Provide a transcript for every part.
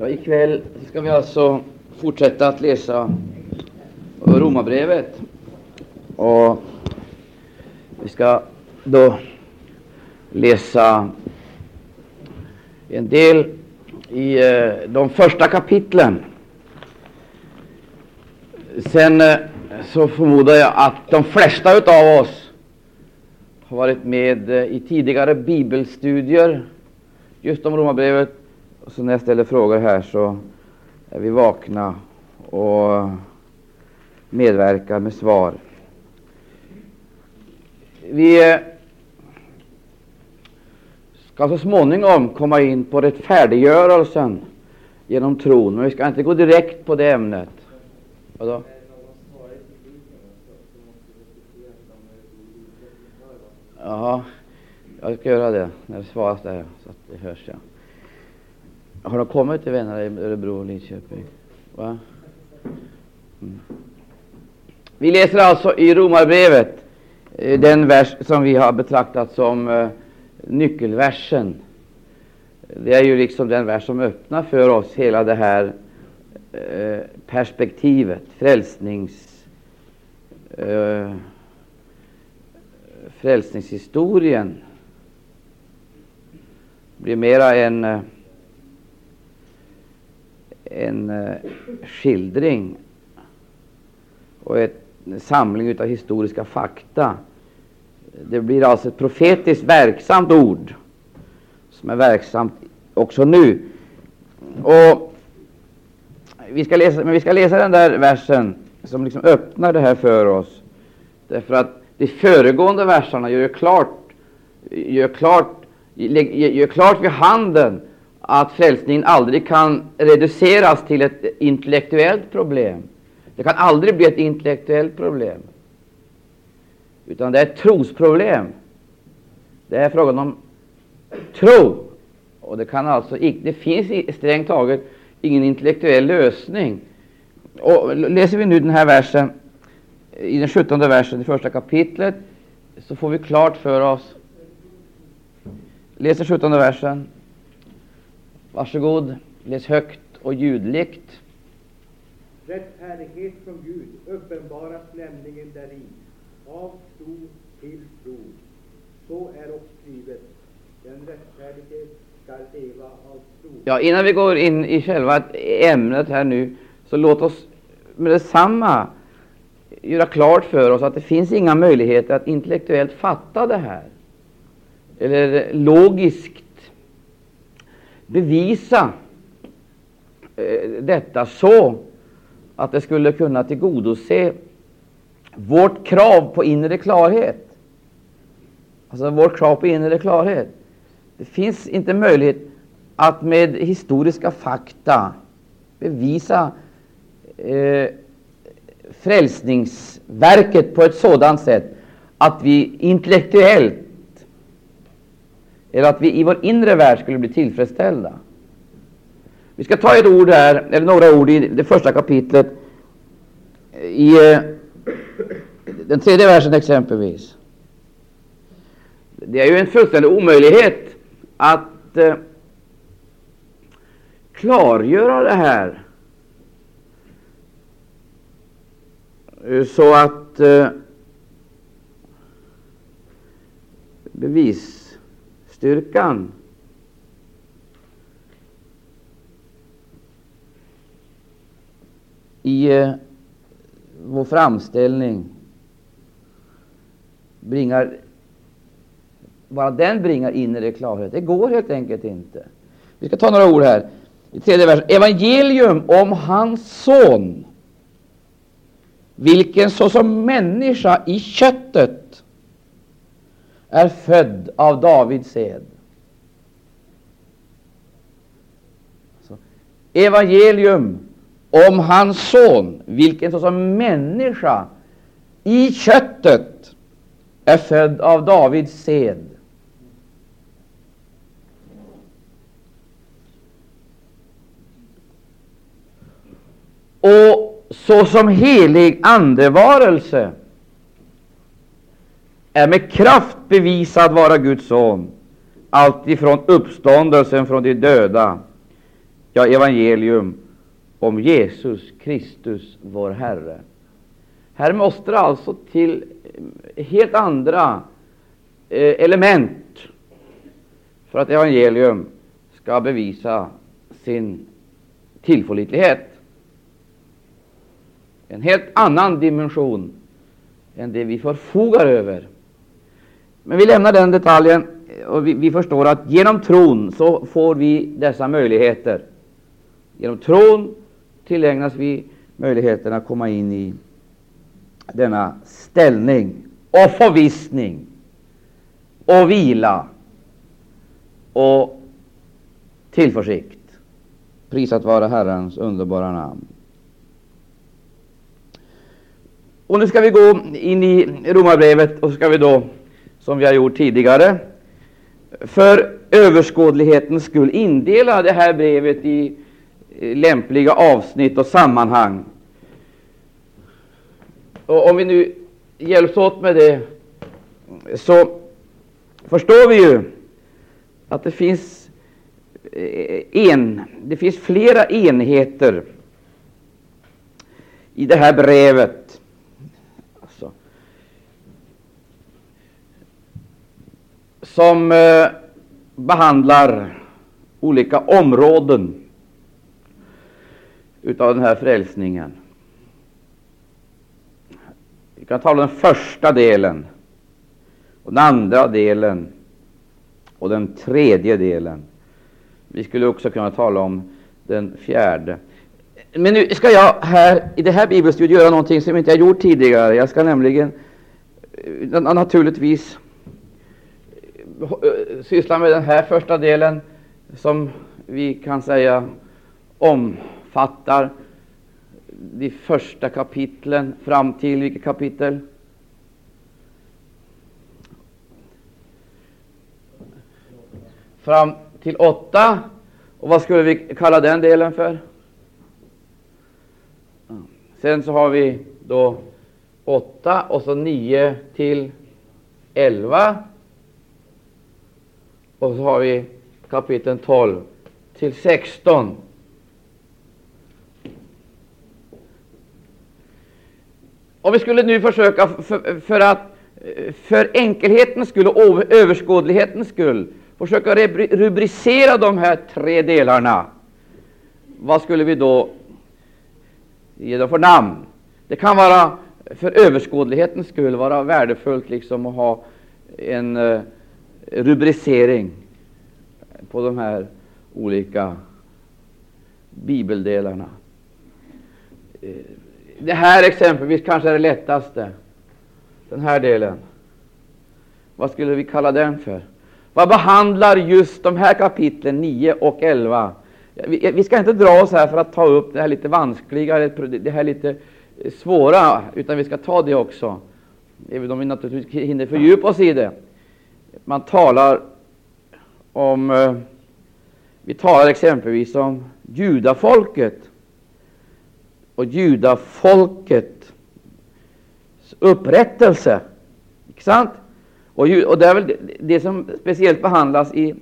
Ja, ikväll ska vi alltså fortsätta att läsa Romarbrevet. Och vi ska då läsa en del i eh, de första kapitlen. Sen eh, så förmodar jag att de flesta av oss har varit med eh, i tidigare bibelstudier just om Romarbrevet. Så när jag ställer frågor här så är vi vakna och medverkar med svar. Vi eh, ska så småningom komma in på rättfärdiggörelsen genom tron, men vi ska inte gå direkt på det ämnet. Vadå? Jaha, jag ska göra det när det svaras där, så att det hörs. Ja. Har de kommit till vännerna i Örebro och Linköping? Va? Mm. Vi läser alltså i Romarbrevet eh, den vers som vi har betraktat som eh, nyckelversen. Det är ju liksom den vers som öppnar för oss hela det här eh, perspektivet, frälsnings, eh, frälsningshistorien. blir mera en, eh, en eh, skildring och en samling av historiska fakta det blir alltså ett profetiskt verksamt ord som är verksamt också nu. Och vi ska läsa, men vi ska läsa den där versen som liksom öppnar det här för oss. Därför att de föregående verserna gör klart, gör klart, gör klart vid handen att frälsningen aldrig kan reduceras till ett intellektuellt problem. Det kan aldrig bli ett intellektuellt problem utan det är ett trosproblem. Det är frågan om tro. Och det kan alltså det finns strängt taget ingen intellektuell lösning. Och läser vi nu den här versen, i den 17 versen i första kapitlet, så får vi klart för oss. Läser 17 versen. Varsågod, läs högt och ljudligt. Rättfärdighet från Gud uppenbaras nämligen däri av tro till tro. Så är också skrivet. Den rättfärdige skall leva av tro. Ja, innan vi går in i själva ämnet här nu, så låt oss med detsamma göra klart för oss att det finns inga möjligheter att intellektuellt fatta det här, eller logiskt bevisa eh, detta så att det skulle kunna tillgodose vårt krav på inre klarhet. Alltså vårt krav på inre klarhet. Det finns inte möjlighet att med historiska fakta bevisa eh, frälsningsverket på ett sådant sätt att vi intellektuellt eller att vi i vår inre värld skulle bli tillfredsställda. Vi ska ta ett ord här, eller några ord i det första kapitlet i eh, den tredje versen exempelvis. Det är ju en fullständig omöjlighet att eh, klargöra det här så att eh, bevis styrkan. i eh, vår framställning bringar bara den bringar inre klarhet. Det går helt enkelt inte. Vi ska ta några ord här. I tredje versen. Evangelium om hans son, vilken såsom människa i köttet är född av Davids sed. evangelium om hans son, vilken såsom människa i köttet är född av Davids sed. Och såsom helig andevarelse är med kraft bevisad vara Guds son, alltifrån uppståndelsen från de döda, ja, evangelium om Jesus Kristus, vår Herre. Här måste det alltså till eh, helt andra eh, element för att evangelium ska bevisa sin tillförlitlighet. En helt annan dimension än det vi förfogar över. Men vi lämnar den detaljen och vi, vi förstår att genom tron så får vi dessa möjligheter. Genom tron tillägnas vi möjligheten att komma in i denna ställning och förvissning och vila och tillförsikt. Prisat vara Herrens underbara namn. Och nu ska vi gå in i Romarbrevet och ska vi då, som vi har gjort tidigare, för överskådlighetens skull indela det här brevet i lämpliga avsnitt och sammanhang. Och om vi nu hjälps åt med det, så förstår vi ju att det finns, eh, en, det finns flera enheter i det här brevet. Som eh, behandlar olika områden utav den här frälsningen. Vi kan tala om den första delen, och den andra delen och den tredje delen. Vi skulle också kunna tala om den fjärde. Men nu ska jag här i det här bibelstudiet göra någonting som jag inte har gjort tidigare. Jag ska nämligen eh, naturligtvis Eh, sysslar syssla med den här första delen som vi kan säga omfattar de första kapitlen fram till vilket kapitel? Fram till åtta. Och vad skulle vi kalla den delen för? Sen så har vi då åtta och så nio till elva. Och så har vi kapitel 12 till 16. Om vi skulle nu försöka för, för att för enkelhetens skull och överskådlighetens skull försöka rubricera de här tre delarna, vad skulle vi då ge dem för namn? Det kan vara för överskådlighetens skull vara värdefullt liksom att ha en uh, rubricering på de här olika bibeldelarna. Eh, det här exempelvis kanske är det lättaste. Den här delen. Vad skulle vi kalla den för? Vad behandlar just de här kapitlen 9 och 11? Vi, vi ska inte dra oss här för att ta upp det här lite vanskliga, det här lite svåra, utan vi ska ta det också, även om vi naturligtvis hinner fördjupa oss i det. Man talar om, eh, vi talar exempelvis om judafolket och judafolkets upprättelse. Inte sant? Och, och det är väl det, det, som speciellt behandlas i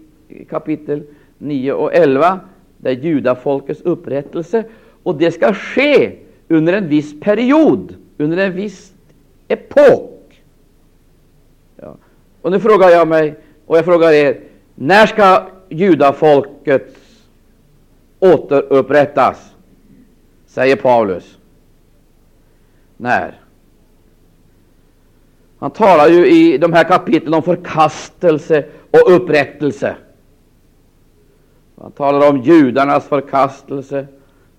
kapitel 9 och 11, det är judafolkets upprättelse. Och det ska ske under en viss period, under en viss epok. Och nu frågar jag mig, och jag frågar er, när ska judafolket återupprättas? säger Paulus. När? Han talar ju i de här kapitlen om förkastelse och upprättelse. Han talar om judarnas förkastelse,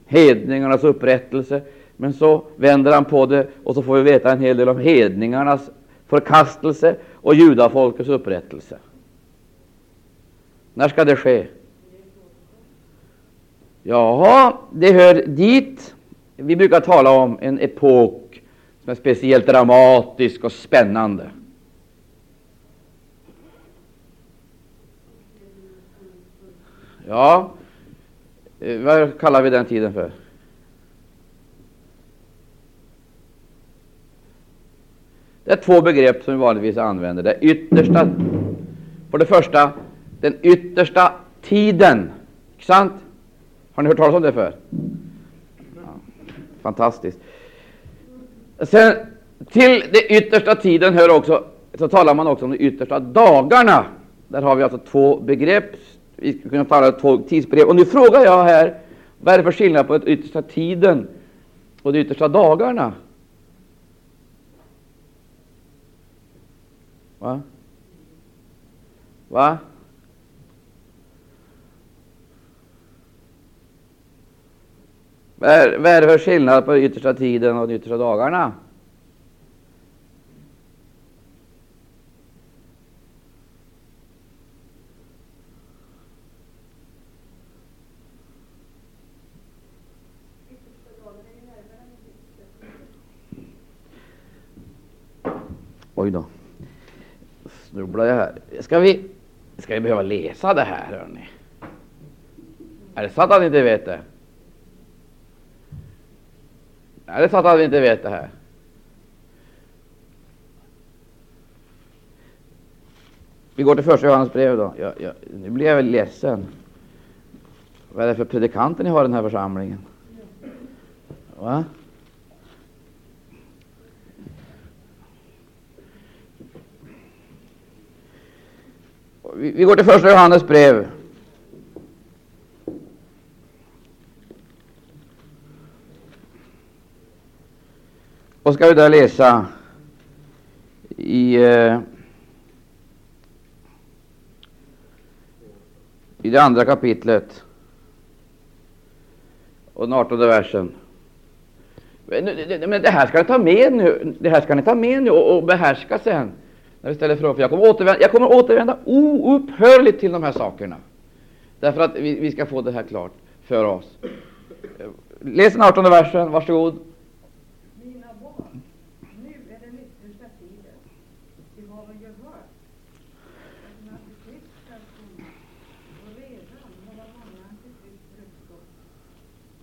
hedningarnas upprättelse. Men så vänder han på det och så får vi veta en hel del om hedningarnas förkastelse och judafolkets upprättelse. När ska det ske? Ja, det hör dit. Vi brukar tala om en epok som är speciellt dramatisk och spännande. Ja, eh, vad kallar vi den tiden för? Det är två begrepp som vi vanligtvis använder. Det yttersta, för det första, den yttersta tiden. Inte sant? Har ni hört talas om det för? Ja. Fantastiskt. Sen, till den yttersta tiden hör också, så talar man också om de yttersta dagarna. Där har vi alltså två begrepp. Vi skulle kunna tala om två tidsbegrepp. Och nu frågar jag här, vad är det för skillnad på den yttersta tiden och de yttersta dagarna? Va? Va? Vad är, vad är det för skillnad på den yttersta tiden och de yttersta dagarna? Oj då. Snubblar jag här. Ska vi, ska vi behöva läsa det här, hörni? Är det sant att ni inte vet det? Är det sant att vi inte vet det här? Vi går till första Johannes brev då. Ja, ja, nu blir jag väl ledsen. Vad är det för predikanter ni har i den här församlingen? Va? Vi, går till första Johannes brev. Och ska vi där läsa i, eh, i det andra kapitlet och den artonde versen. Men det här ska ni ta med nu, det här ska ni ta med nu och, och behärska sen när vi ställer frågor. Jag kommer återvända, jag kommer återvända oupphörligt till de här sakerna. Därför att vi, vi ska få det här klart för oss. Eh, läs den 18 versen, varsågod. Mina barn, nu är den yttersta tiden. Vi har väl ju hört att en antikrist skall komma och redan har många antikrister uppstått.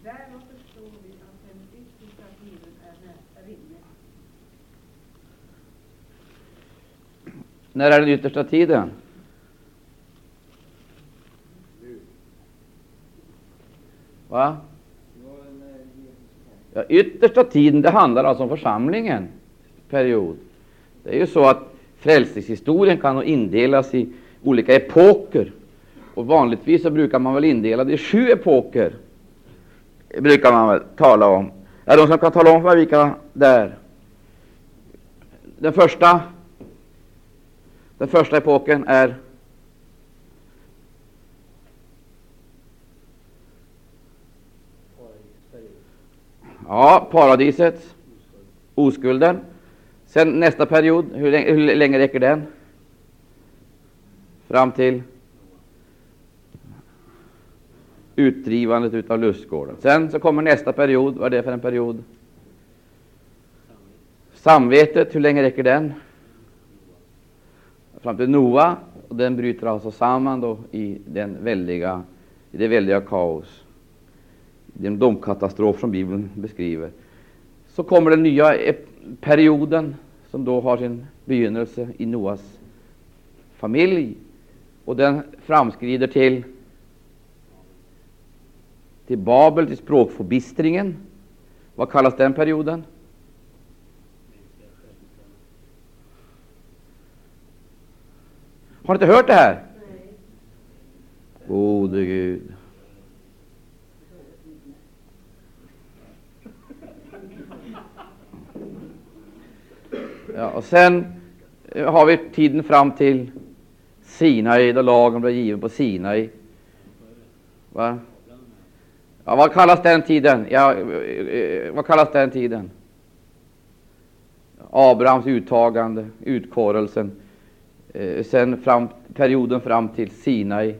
Därav förstår vi att den yttersta tiden är, är inne. När är den yttersta tiden? Va? Ja, yttersta tiden, det handlar alltså om församlingen period. Det är ju så att frälsningshistorien kan indelas i olika epoker. Och vanligtvis så brukar man väl indela det i sju epoker. Det brukar man väl tala om. Är det någon som kan tala om för vilka är? Den första den första epoken är Ja, paradiset, oskulden. Sen nästa period, hur länge, hur länge räcker den? Fram till utdrivandet utav lustgården. Sen så kommer nästa period. Vad är det för en period? Samvetet, hur länge räcker den? Fram till Noa. Och den bryter alltså samman då i, den väldiga, i det väldiga kaos, den domkatastrof som Bibeln beskriver. Så kommer den nya perioden som då har sin begynnelse i Noas familj. Och den framskrider till, till Babel, till språkförbistringen. Vad kallas den perioden? Har ni inte hört det här? Gode Gud. Ja, och sen har vi tiden fram till Sinai, då lagen blev given på Sinai. Va? Ja, vad kallas den tiden? Ja, vad kallas den tiden? Abrahams uttagande, utkårelsen eh, Eh, sen fram, perioden fram till Sinai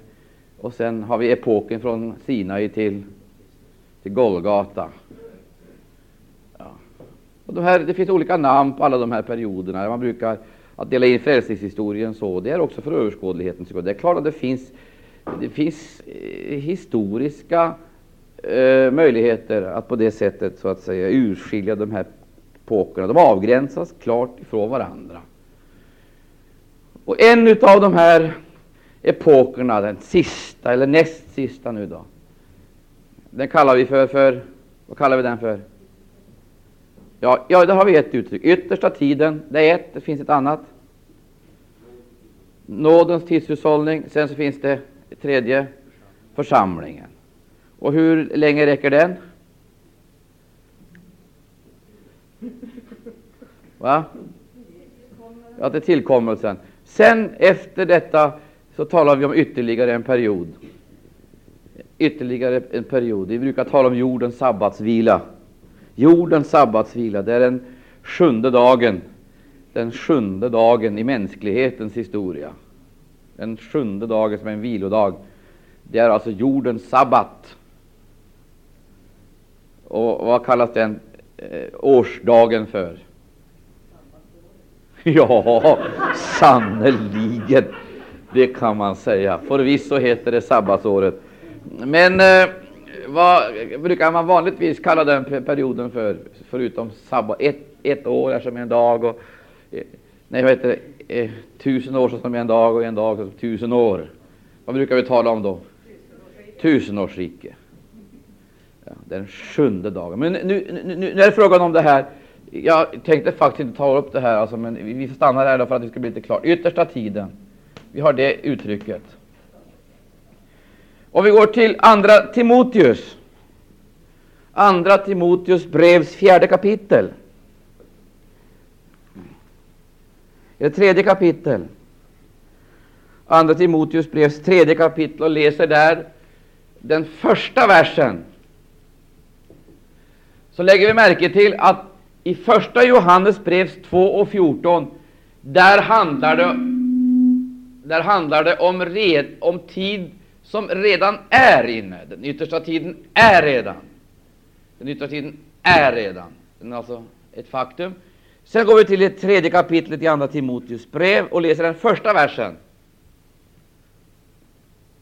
och sen har vi epoken från Sinai till, till Golgata. Ja. Och de här, det finns olika namn på alla de här perioderna. Man brukar att dela in frälsningshistorien så. Det är också för överskådlighetens skull. Det är klart att det finns, det finns eh, historiska eh, möjligheter att på det sättet så att säga urskilja de här epokerna. De avgränsas klart ifrån varandra. Och en av de här epokerna, den sista eller näst sista nu då, Den kallar vi för, för vad kallar vi den för? Ja, ja, det har vi ett uttryck. Yttersta tiden, det är ett, det finns ett annat. Nådens tidshushållning, sen så finns det tredje, församlingen. Och hur länge räcker den? Va? Ja, till tillkommelsen. Sen efter detta så talar vi om ytterligare en period. Ytterligare en period. Vi brukar tala om jordens sabbatsvila. Jordens sabbatsvila, det är den sjunde dagen. Den sjunde dagen i mänsklighetens historia. Den sjunde dagen som är en vilodag. Det är alltså jordens sabbat. Och vad kallas den eh, årsdagen för? Ja, sannerligen. Det kan man säga. Förvisso heter det sabbatsåret. Men eh, vad brukar man vanligtvis kalla den perioden för, förutom sabbat? Ett, ett år är som en dag. Och, eh, nej, vad heter det? Eh, tusen år som en dag och en dag som tusen år. Vad brukar vi tala om då? Tusenårsrike. Ja, den sjunde dagen. Men nu, nu, nu, nu är det frågan om det här. Jag tänkte faktiskt inte ta upp det här, alltså, men vi, stannar här då för att det ska bli lite klart. Yttersta tiden. Vi har det uttrycket. Och vi går till andra Timoteus. Andra Timoteus brevs fjärde kapitel. Det tredje kapitel. Andra Timoteus brevs tredje kapitel och läser där den första versen. Så lägger vi märke till att i första Johannes brevs 2 och 14 där handlar det, där handlar det om, red, om tid som redan är inne. Den yttersta tiden är redan. Den yttersta tiden är redan. Den är alltså ett faktum. Sen går vi till det tredje kapitlet i Andra Timoteus brev och läser den första versen.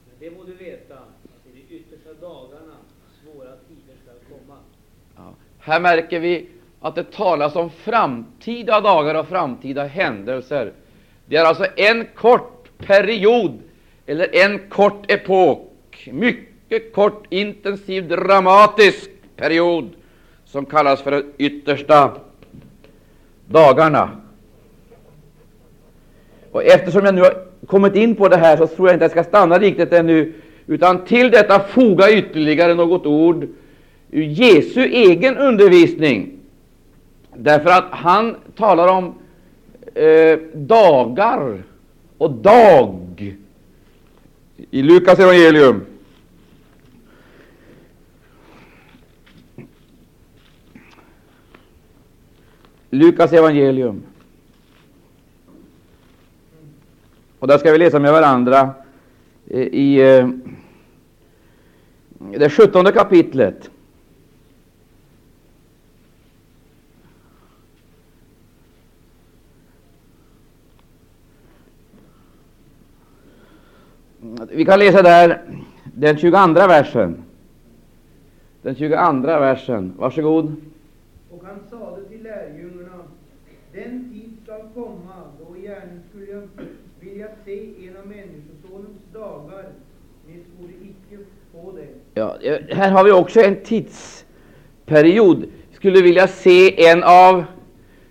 Men det må du veta, att i de yttersta dagarna svåra tider skall komma. Ja. Här märker vi att det talas om framtida dagar och framtida händelser. Det är alltså en kort period eller en kort epok, mycket kort, intensiv, dramatisk period som kallas för de yttersta dagarna. Och eftersom jag nu har kommit in på det här så tror jag inte jag ska stanna riktigt ännu, utan till detta foga ytterligare något ord ur Jesu egen undervisning. Därför att han talar om eh, dagar och dag i Lukas evangelium. Lukas evangelium. Och där ska vi läsa med varandra eh, i eh, det sjuttonde kapitlet. Vi kan läsa där den 22 versen. Den 22 versen. Varsågod. Och han sade till lärjungarna, den tid skall komma då gärna skulle jag vilja se en av Människosonens dagar, ni skulle icke få det. Ja, här har vi också en tidsperiod. Skulle vilja se en av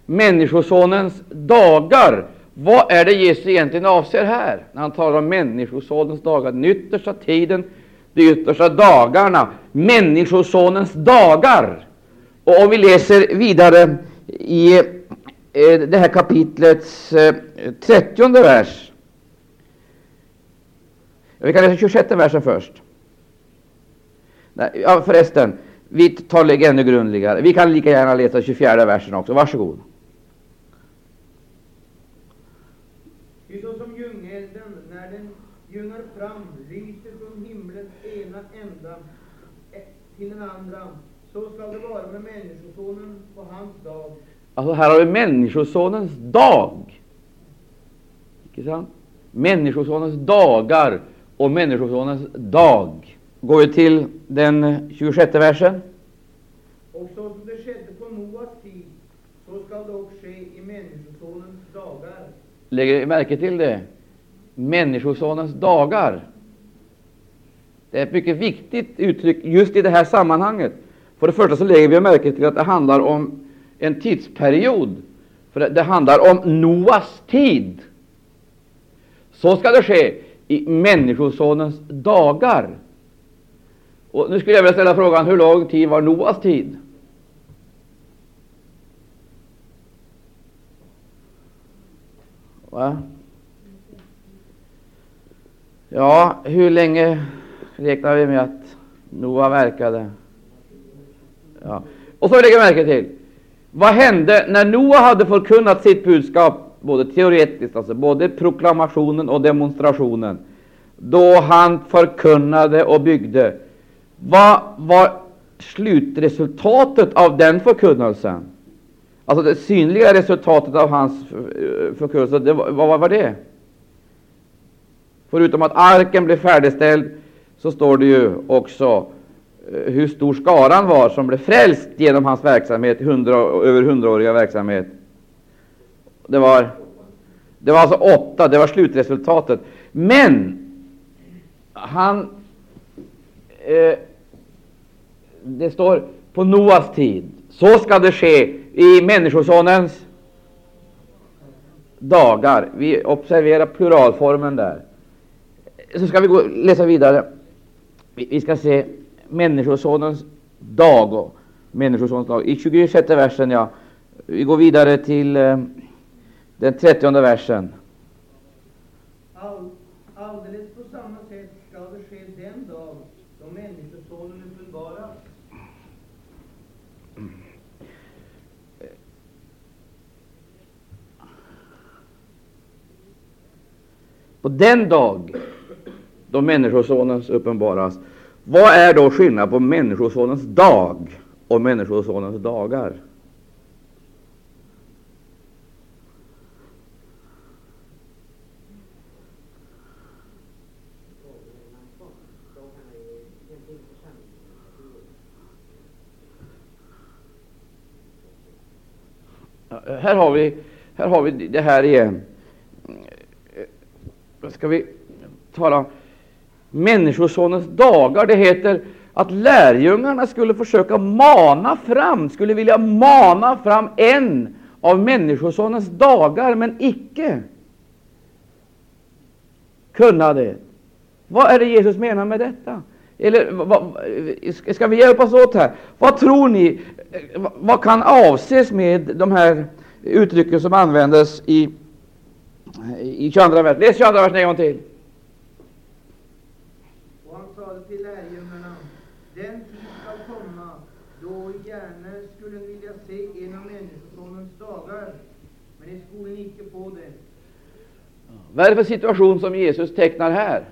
Människosonens dagar. Vad är det Jesus egentligen avser här när han talar om Människosonens dagar? Den yttersta tiden, de yttersta dagarna. Människosonens dagar. Och om vi läser vidare i eh, det här kapitlets eh, trettionde vers. Vi kan läsa 26 versen först. Nej, ja, förresten, vi tar det ännu grundligare. Vi kan lika gärna läsa 24 versen också. Varsågod. Ty såsom ljungelden, när den ljungar fram, lyser från himlens ena ända eh, till den andra, så skall det vara med Människosonen på hans dag. Alltså här har vi Människosonens dag. Icke sant? Människosonens dagar och Människosonens dag. Går vi till den 26 versen. Och så som det skedde på Noas tid, så skall det också ske i Människosonens dagar. Lägger vi märke till det? Människosonens dagar. Det är ett mycket viktigt uttryck just i det här sammanhanget. För det första så lägger vi märke till att det handlar om en tidsperiod. För det, det handlar om Noas tid. Så ska det ske i Människosonens dagar. Och nu skulle jag vilja ställa frågan, hur lång tid var Noas tid? Va? Ja, hur länge räknar vi med att Noa verkade? Ja. Och så lägger märke till, vad hände när Noa hade förkunnat sitt budskap, både teoretiskt, alltså både proklamationen och demonstrationen, då han förkunnade och byggde? Vad var slutresultatet av den förkunnelsen? Alltså det synliga resultatet av hans eh, förkunnelse, det, vad, vad var det? Förutom att arken blev färdigställd så står det ju också eh, hur stor skaran var som blev frälst genom hans verksamhet, 100, över hundraåriga verksamhet. Det var, det var alltså åtta, det var slutresultatet. Men han eh, Det står på Noas tid. Så ska det ske i Människosonens dagar. Vi observerar pluralformen där. Så ska vi gå, läsa vidare. Vi, vi ska se Människosonens dag och Människosonens dag. I 26 versen, ja. Vi går vidare till eh, den 30 versen. All, alldeles på samma sätt skall det ske den dag då Människosonen uppenbaras. På den dag då Människosonens uppenbaras. Vad är då skillnaden på Människosonens dag och Människosonens dagar? Här har vi, här har vi det här igen. Ska vi tala om Människosonens dagar. Det heter att lärjungarna skulle försöka mana fram, skulle vilja mana fram en av Människosonens dagar, men icke kunna det. Vad är det Jesus menar med detta? Eller vad, ska vi hjälpas åt här? Vad tror ni? Vad kan avses med de här uttrycken som användes i, i 22 versen? Läs 22 versen en gång till. Och han sade till lärjungarna, den tid skall komma då gärna skulle ni vilja se en av Människosonens dagar, men ni skulle icke få det. Vad är det för situation som Jesus tecknar här?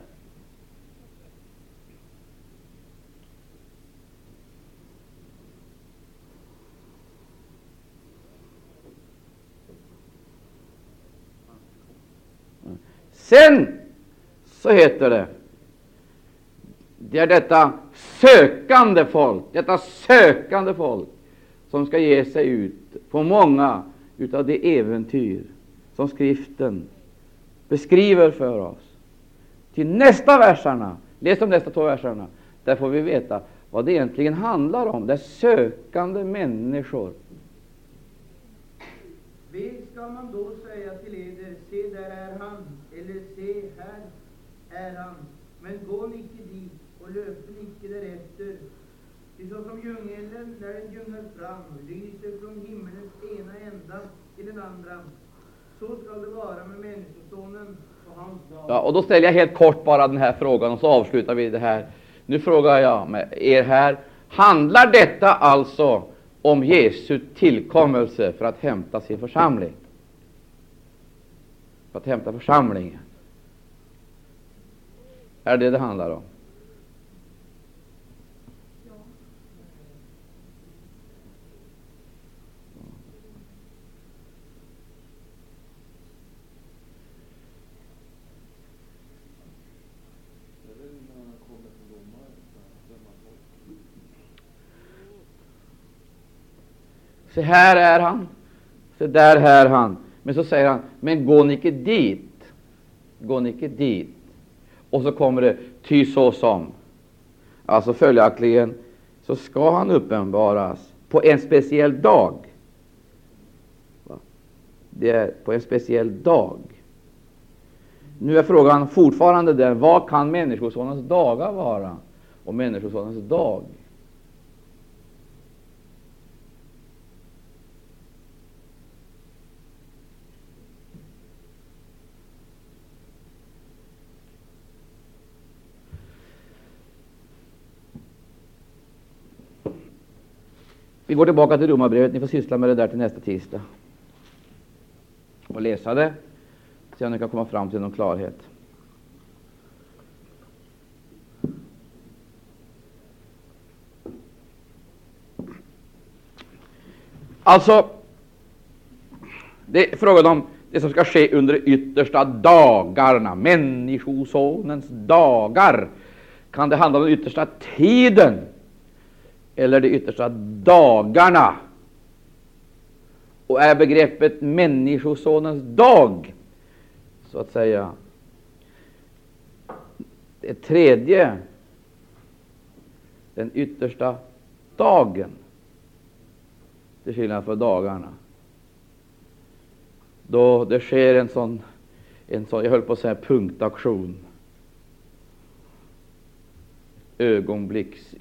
Sen så heter det, det är detta sökande folk, detta sökande folk som ska ge sig ut på många utav det äventyr som skriften beskriver för oss. Till nästa versarna, läs de nästa två verserna, där får vi veta vad det egentligen handlar om. Det är sökande människor. Vem skall man då säga till eder, se där är han, eller se här är han, men gå icke dit och löp icke därefter. Ty såsom djungeln, när den ljungar fram, lyser från himmelens ena ända till den andra, så skall det vara med Människosonen och hans dag. Ja, och då ställer jag helt kort bara den här frågan och så avslutar vi det här. Nu frågar jag med er här, handlar detta alltså om Jesu tillkommelse för att hämta sin församling? För att hämta församlingen? Är det det handlar om? Se här är han, se där är han. Men så säger han, men gå ni icke dit, gå ni icke dit. Och så kommer det, ty så som Alltså följaktligen så ska han uppenbaras på en speciell dag. Det är på en speciell dag. Nu är frågan fortfarande den, vad kan Människosonens dagar vara? Och Människosonens dag? Vi går tillbaka till Romarbrevet. Ni får syssla med det där till nästa tisdag och läsa det, se om ni kan komma fram till någon klarhet. Alltså, det är frågan om det som ska ske under de yttersta dagarna, Människosonens dagar. Kan det handla om den yttersta tiden eller de yttersta dagarna? Och är begreppet Människosonens dag, så att säga, det tredje, den yttersta dagen, till skillnad från dagarna, då det sker en sån, en sån jag höll på att säga punktaktion, ögonblicks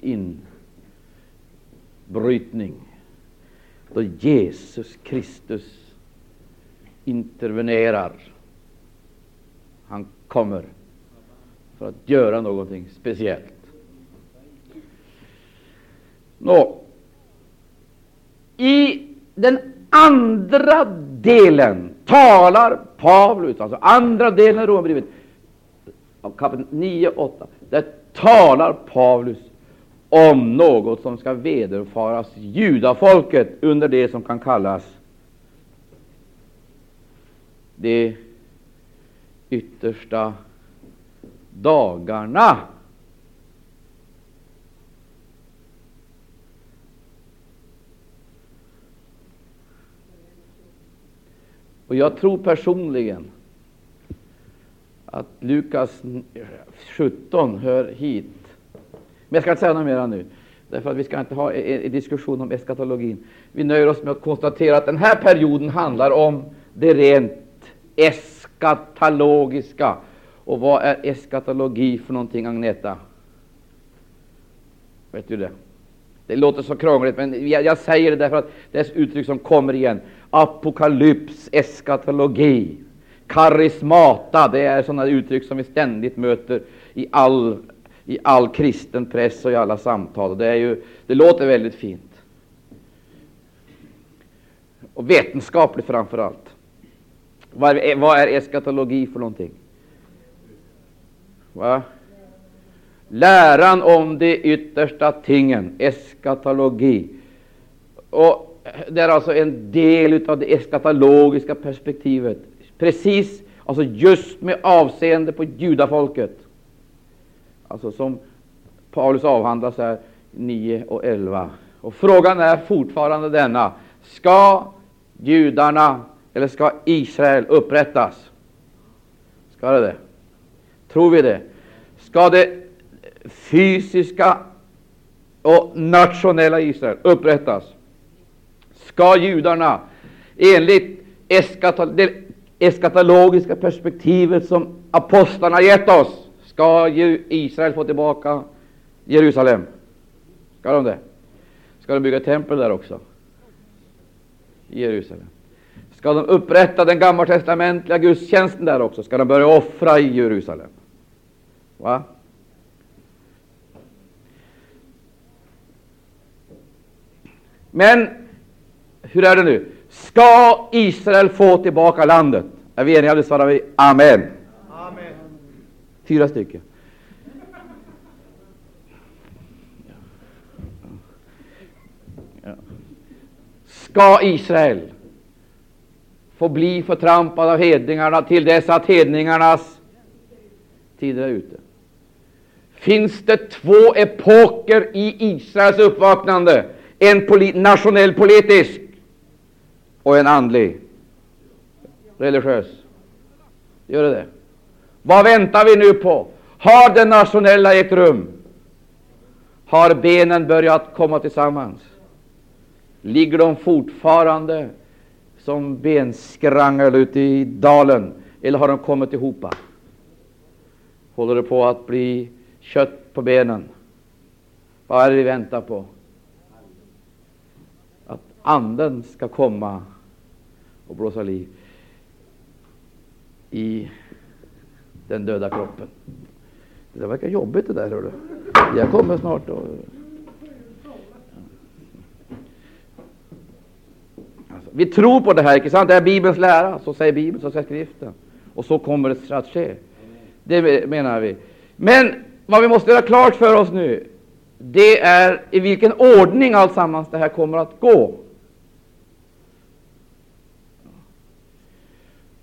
brytning, då Jesus Kristus intervenerar. Han kommer för att göra någonting speciellt. Nå, I den andra delen talar Paulus, alltså andra delen av Romarbrevet, kapitel 9 8, där talar Paulus om något som ska vederfaras judafolket under det som kan kallas de yttersta dagarna. Och jag tror personligen att Lukas 17 hör hit. Men jag ska inte säga något mer nu, därför att vi ska inte ha en diskussion om eskatologin. Vi nöjer oss med att konstatera att den här perioden handlar om det rent eskatologiska. Och vad är eskatologi för någonting, Agneta? Vet du det? Det låter så krångligt, men jag, jag säger det därför att det är ett uttryck som kommer igen. Apokalyps, eskatologi, karismata, det är sådana uttryck som vi ständigt möter i all, i all kristen press och i alla samtal. Det, är ju, det låter väldigt fint. Och vetenskapligt framför allt. Vad är, vad är eskatologi för någonting? Va? Läran om de yttersta tingen, eskatologi. Och det är alltså en del av det eskatologiska perspektivet. Precis, alltså just med avseende på judafolket. Alltså som Paulus avhandlas här 9 och 11. Och frågan är fortfarande denna. Ska judarna eller ska Israel upprättas? Ska det det? Tror vi det? Ska det fysiska och nationella Israel upprättas? Ska judarna enligt det eskatologiska perspektivet som apostlarna gett oss, ska Israel få tillbaka Jerusalem? Ska de det? Ska de bygga tempel där också? I Jerusalem. Ska de upprätta den gammaltestamentliga gudstjänsten där också? Ska de börja offra i Jerusalem? Va? Men hur är det nu? Ska Israel få tillbaka landet? Är vi eniga? Det svarar vi Amen. Fyra stycken. Ska Israel få bli förtrampad av hedningarna till dess att hedningarnas tider är ute? Finns det två epoker i Israels uppvaknande? En polit nationell politisk och en andlig, religiös. Gör det det? Vad väntar vi nu på? Har det nationella ägt rum? Har benen börjat komma tillsammans? Ligger de fortfarande som benskrangel ute i dalen, eller har de kommit ihop? Håller det på att bli kött på benen? Vad är det vi väntar på? Att Anden ska komma och blåsa liv i den döda kroppen. Det verkar jobbigt det där. Hör du. Jag kommer snart. Och... Alltså, vi tror på det här, inte sant? Det är Bibelns lära. Så säger Bibeln, så säger skriften. Och så kommer det att ske. Det menar vi. Men vad vi måste göra klart för oss nu, det är i vilken ordning alltsammans det här kommer att gå.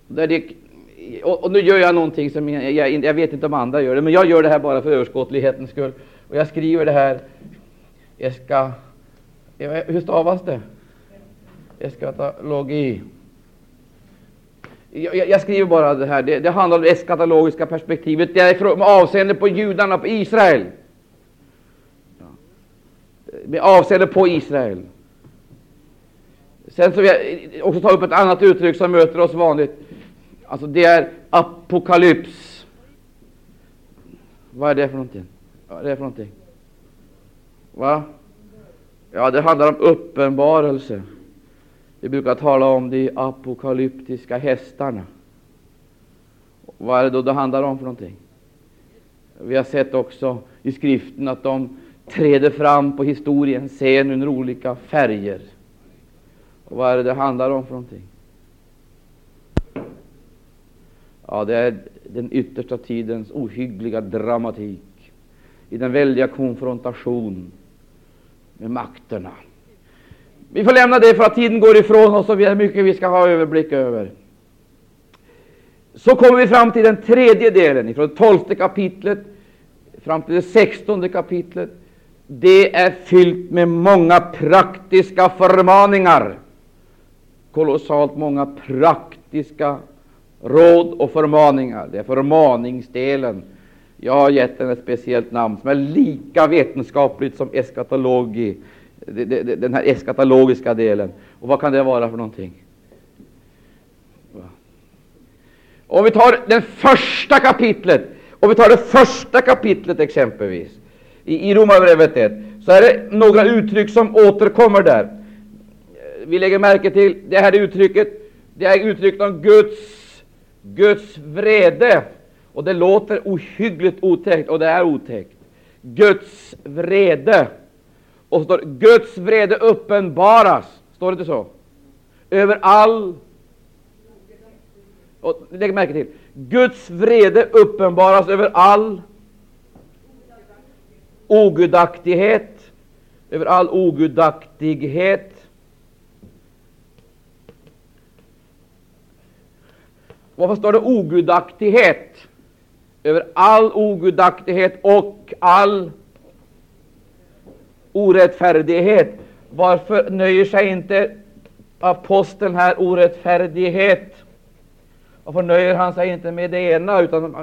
Det det, och, och, nu gör jag någonting som jag, jag, jag, vet inte om andra gör det, men jag gör det här bara för överskådlighetens skull. Och jag skriver det här. Jag ska, hur stavas det? Eskatologi. Jag, jag, skriver bara det här. Det, det handlar om det eskatologiska perspektivet. Det är med avseende på judarna, på Israel. Med avseende på Israel. Sen så vill jag också ta upp ett annat uttryck som möter oss vanligt. Alltså det är apokalyps. Vad är det för någonting? Vad är det för någonting? Va? Ja, det handlar om uppenbarelse. Vi brukar tala om de apokalyptiska hästarna. Vad är det då det handlar om för någonting? Vi har sett också i skriften att de träder fram på historiens scen under olika färger. Och vad är det det handlar om för någonting? Ja, det är den yttersta tidens ohyggliga dramatik i den väldiga konfrontation med makterna. Vi får lämna det för att tiden går ifrån oss och vi har mycket vi ska ha överblick över. Så kommer vi fram till den tredje delen, från tolfte kapitlet fram till det sextonde kapitlet. Det är fyllt med många praktiska förmaningar. Kolossalt många praktiska råd och förmaningar. Det är förmaningsdelen. Jag har gett den ett speciellt namn som är lika vetenskapligt som eskatologi, den här eskatologiska delen. Och vad kan det vara för någonting? Om vi tar det första kapitlet, om vi tar det första kapitlet exempelvis, i, i Romarbrevet 1, så är det några uttryck som återkommer där. Vi lägger märke till det här uttrycket, det är uttrycket om Guds Guds vrede. Och det låter ohyggligt otäckt, och det är otäckt. Guds vrede. Och så står Guds vrede uppenbaras. Står det inte så? Över all... Och lägg märke till. Guds vrede uppenbaras över all ogudaktighet. Över all ogudaktighet Varför står det ogudaktighet? Över all ogudaktighet och all orättfärdighet. Varför nöjer sig inte aposteln här orättfärdighet? Varför nöjer han sig inte med det ena, utan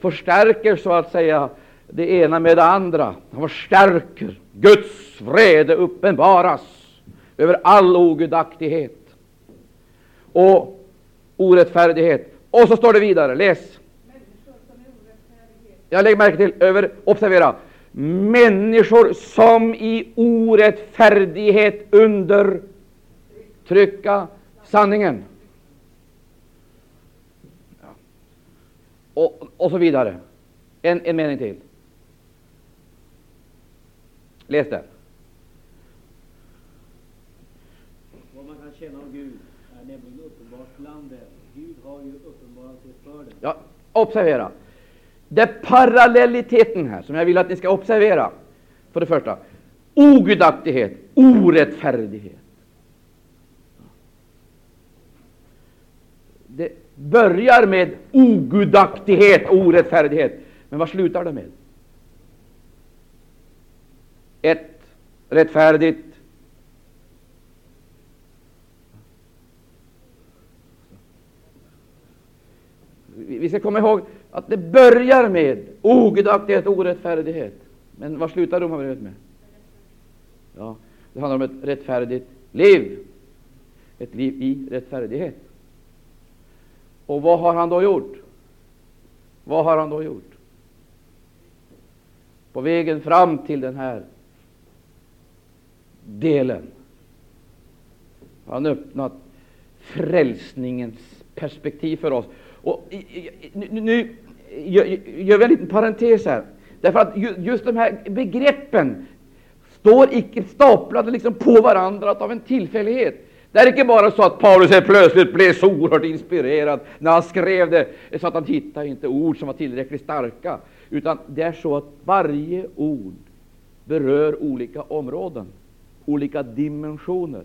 förstärker så att säga det ena med det andra? Han förstärker. Guds vrede uppenbaras över all ogudaktighet. Och orättfärdighet. Och så står det vidare, läs. Jag lägger märke till, över, observera, människor som i orättfärdighet undertrycka sanningen. Och, och så vidare. En, en mening till. Läs det! Vad man kan känna om Gud är nämligen uppenbart bland dem Gud har ju uppenbarat sig för dem. Ja, observera. Det är parallelliteten här som jag vill att ni ska observera. För det första, ogudaktighet, orättfärdighet. Det börjar med ogudaktighet och orättfärdighet. Men vad slutar det med? Ett rättfärdigt vi ska komma ihåg att det börjar med ogudaktighet och orättfärdighet. Men vad slutar Romarbrevet med? Ja, det handlar om ett rättfärdigt liv. Ett liv i rättfärdighet. Och vad har han då gjort? Vad har han då gjort? På vägen fram till den här delen har han öppnat frälsningens perspektiv för oss. Och nu, nu gör vi en liten parentes här. Därför att just de här begreppen står icke staplade liksom på varandra av en tillfällighet. Det är inte bara så att Paulus helt plötsligt blev så oerhört inspirerad när han skrev det, så att han hittade inte ord som var tillräckligt starka. Utan det är så att varje ord berör olika områden, olika dimensioner.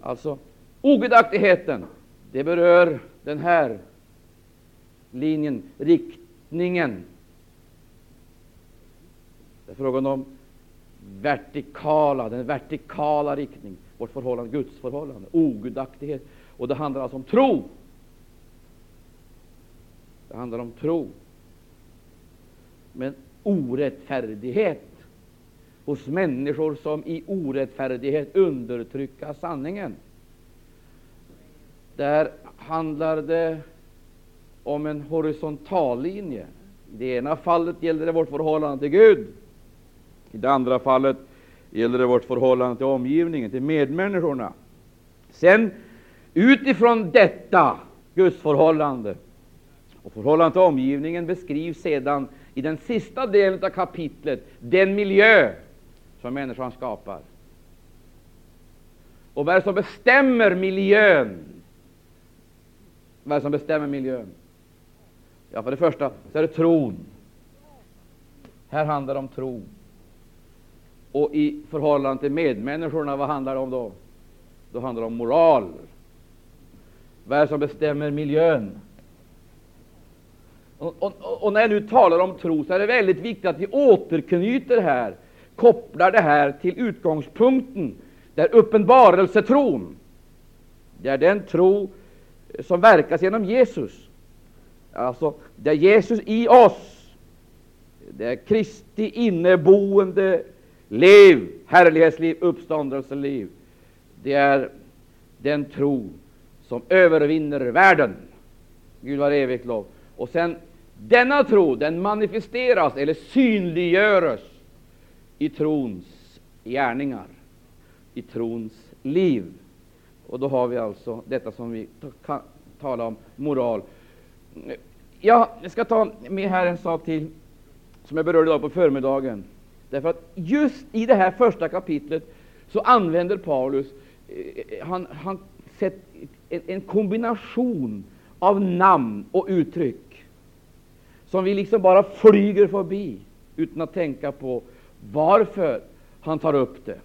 Alltså, ogudaktigheten, det berör den här linjen, riktningen. Det är frågan om vertikala, den vertikala riktning, vårt förhållande, Guds förhållande, ogudaktighet. Och det handlar alltså om tro. Det handlar om tro. Men orättfärdighet hos människor som i orättfärdighet undertrycker sanningen. Där handlar det om en horisontal linje. I det ena fallet gäller det vårt förhållande till Gud. I det andra fallet gäller det vårt förhållande till omgivningen, till medmänniskorna. Sen utifrån detta gudsförhållande och förhållandet till omgivningen beskrivs sedan i den sista delen av kapitlet den miljö som människan skapar. Och vad är det som bestämmer miljön? Vad är det som bestämmer miljön? Ja, för det första så är det tron. Här handlar det om tro. Och i förhållande till medmänniskorna, vad handlar det om då? Då handlar det om moral. Vad är det som bestämmer miljön? Och, och, och, när jag nu talar om tro så är det väldigt viktigt att vi återknyter här, kopplar det här till utgångspunkten, där uppenbarelsetron, det är den tro som verkas genom Jesus. Alltså, det är Jesus i oss, det är Kristi inneboende liv, härlighetsliv, uppståndelseliv. Det är den tro som övervinner världen. Gud var evigt lov. Och sen denna tro, den manifesteras eller synliggöres i trons gärningar, i trons liv. Och då har vi alltså detta som vi kan tala om moral. Ja, jag ska ta med här en sak till som jag berörde idag på förmiddagen. Därför att just i det här första kapitlet så använder Paulus eh, han, han sett en, en kombination av namn och uttryck som vi liksom bara flyger förbi utan att tänka på varför han tar upp det.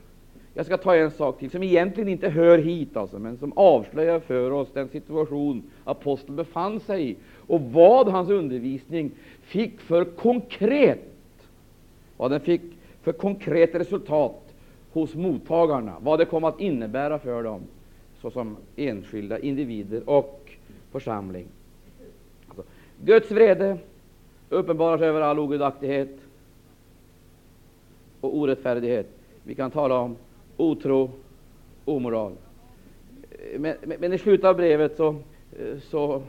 Jag ska ta en sak till som egentligen inte hör hit, alltså, men som avslöjar för oss den situation aposteln befann sig i och vad hans undervisning fick för konkret vad den fick för konkret resultat hos mottagarna, vad det kom att innebära för dem såsom enskilda individer och församling. Alltså, Guds vrede uppenbarar sig över all ogudaktighet och orättfärdighet. Vi kan tala om otro, omoral. Men, men, men i slutet av brevet så, så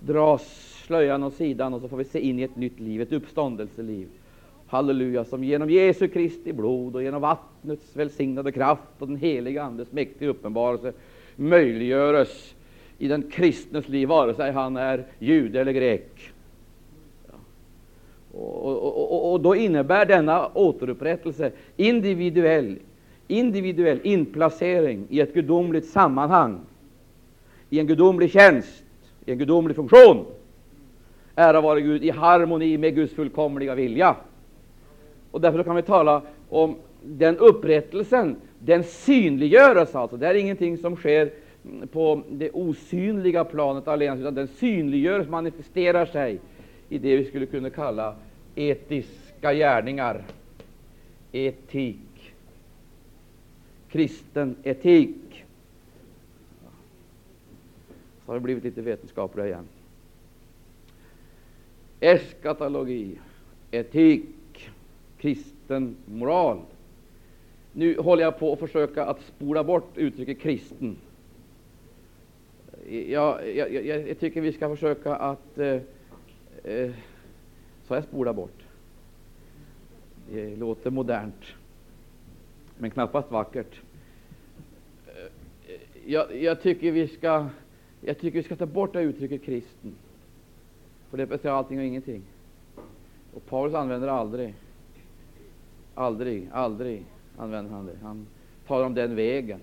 dras slöjan åt sidan och så får vi se in i ett nytt liv, ett uppståndelseliv. Halleluja, som genom Jesu Kristi blod och genom vattnets välsignade kraft och den heliga Andes mäktiga uppenbarelse möjliggöres i den kristnes liv, vare sig han är jude eller grek. Och, och, och, och, då innebär denna återupprättelse individuell, individuell inplacering i ett gudomligt sammanhang, i en gudomlig tjänst, i en gudomlig funktion. Ära vare Gud i harmoni med Guds fullkomliga vilja. Och därför kan vi tala om den upprättelsen, den synliggörs alltså. Det är ingenting som sker på det osynliga planet allenast, utan den synliggörs, manifesterar sig i det vi skulle kunna kalla etiska gärningar, etik, kristen etik. Så har det blivit lite vetenskapliga igen. Eskatologi, etik, kristen moral. Nu håller jag på att försöka att spola bort uttrycket kristen. Jag, jag, jag, jag tycker vi ska försöka att eh, eh, så jag spola bort. Det låter modernt, men knappast vackert. Eh, jag, jag, tycker vi ska, jag tycker vi ska ta bort det uttrycket kristen, för det betyder allting och ingenting. Och Paulus använder aldrig, aldrig, aldrig använder han det. Han talar om den vägen.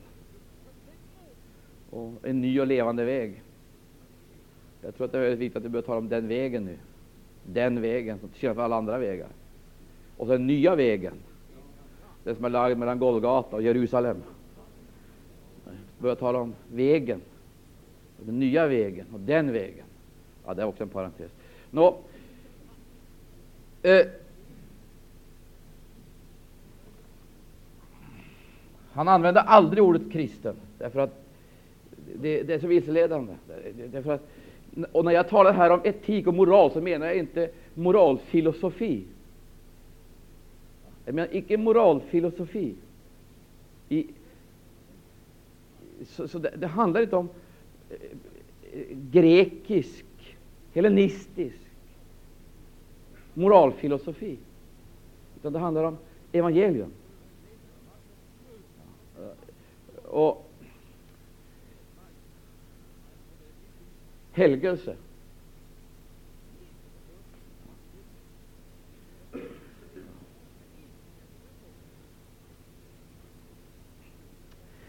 Och en ny och levande väg. Jag tror att det är väldigt viktigt att vi börjar tala om den vägen nu. Den vägen, som till skillnad alla andra vägar. Och den nya vägen, den som är lagd mellan Golgata och Jerusalem. Börjar tala om vägen, den nya vägen och den vägen. Ja, det är också en parentes. Nå, eh, han använde aldrig ordet kristen, därför att det, det är så vilseledande. Därför att, och när jag talar här om etik och moral så menar jag inte moralfilosofi. Jag menar icke moralfilosofi. I, så, så det, det, handlar inte om eh, grekisk, hellenistisk moralfilosofi, utan det handlar om evangelium. Och helgelse.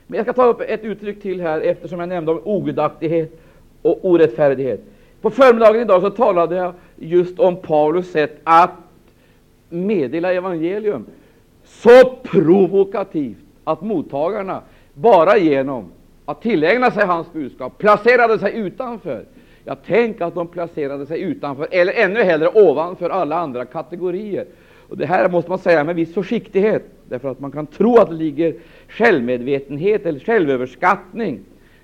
Men jag ska ta upp ett uttryck till här, eftersom jag nämnde om ogudaktighet och orättfärdighet. På förmiddagen idag så talade jag just om Paulus sätt att meddela evangelium så provokativt att mottagarna bara genom att tillägna sig hans budskap placerade sig utanför. Jag tänk att de placerade sig utanför, eller ännu hellre ovanför alla andra kategorier. Och Det här måste man säga med viss försiktighet, därför att man kan tro att det ligger självmedvetenhet eller självöverskattning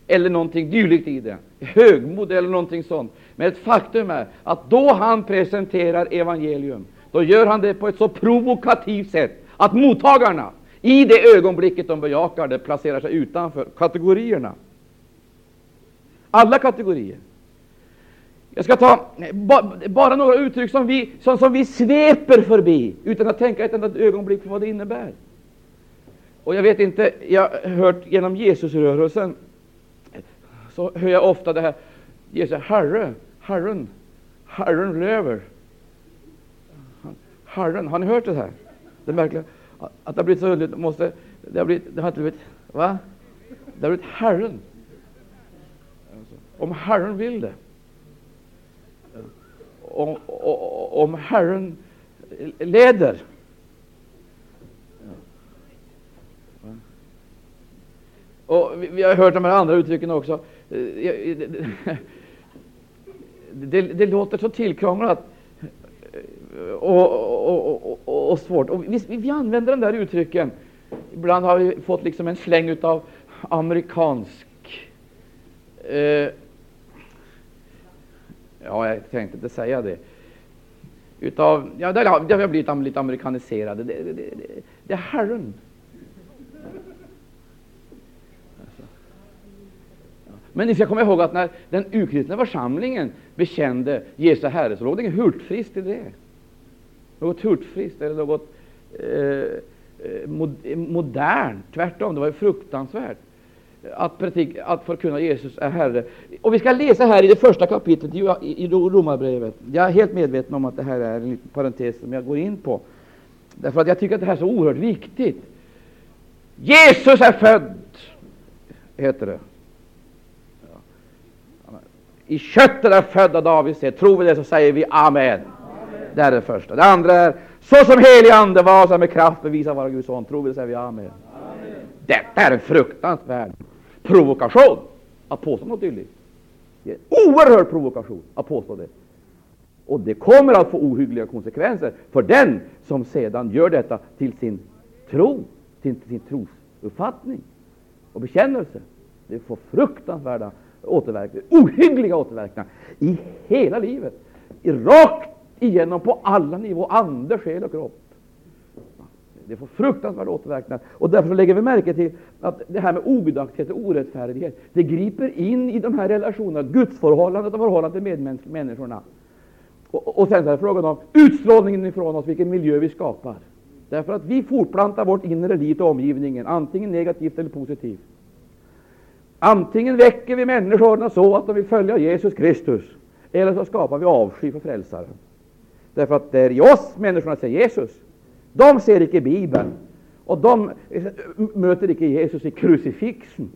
eller någonting dylikt i det, högmod eller någonting sånt. Men ett faktum är att då han presenterar evangelium, då gör han det på ett så provokativt sätt att mottagarna i det ögonblicket de bejakar det placerar sig utanför kategorierna. Alla kategorier. Jag ska ta bara några uttryck som vi, som, som vi sveper förbi utan att tänka ett enda ögonblick på vad det innebär. Och jag vet inte, jag har hört genom Jesusrörelsen, så hör jag ofta det här, Jesus, Herre, Herren, Herren lever. Herren, har ni hört det här? Det märkliga, att det har blivit så underligt, måste, det har blivit, det har inte blivit, va? Det har blivit Herren. Om Herren vill det om, om Herren leder. Och vi, vi, har hört de här andra uttrycken också. Det, det, det låter så tillkrånglat och, och, och, och, svårt. Och vi, vi använder de där uttrycken. Ibland har vi fått liksom en släng av amerikansk eh, Ja, jag tänkte inte säga det. Utav, ja, det har blivit lite amerikaniserade. Det, det, det, det är Herren. Alltså. Men ni ska komma ihåg att när den ukristna församlingen bekände Jesu Herre så låg det inget hurtfriskt i det. Något hurtfriskt eller något eh, eh, mod, modernt. Tvärtom, det var ju fruktansvärt att, predik, att förkunna Jesus är Herre. Och vi ska läsa här i det första kapitlet i, Romarbrevet. Jag är helt medveten om att det här är en liten parentes som jag går in på. Därför att jag tycker att det här är så oerhört viktigt. Jesus är född, heter det. I köttet är född av Davids säd. Tror vi det så säger vi Amen. Amen. Det är det första. Det andra är så som helig ande var, som med kraft bevisar vara Guds son. Tror vi det säger vi Amen. Amen. Detta är en fruktansvärd provokation att påstå något dylikt. Det är en oerhörd provokation att påstå det. Och det kommer att få ohyggliga konsekvenser för den som sedan gör detta till sin tro, till sin trosuppfattning och bekännelse. Det får fruktansvärda återverkningar, ohyggliga återverkningar i hela livet, rakt igenom på alla nivåer, ande, själ och kropp. Det får fruktansvärda återverkningar. Och därför lägger vi märke till att det här med ogudaktighet och orättfärdighet, det griper in i de här relationerna, gudsförhållandet och förhållandet till medmänniskorna. Och, och sen är det frågan om utstrålningen ifrån oss, vilken miljö vi skapar. Därför att vi fortplantar vårt inre liv till omgivningen, antingen negativt eller positivt. Antingen väcker vi människorna så att de vill följa Jesus Kristus, eller så skapar vi avsky för frälsaren. Därför att det är i oss människorna ser Jesus. De ser icke Bibeln, och de eh, möter icke Jesus i krucifixen.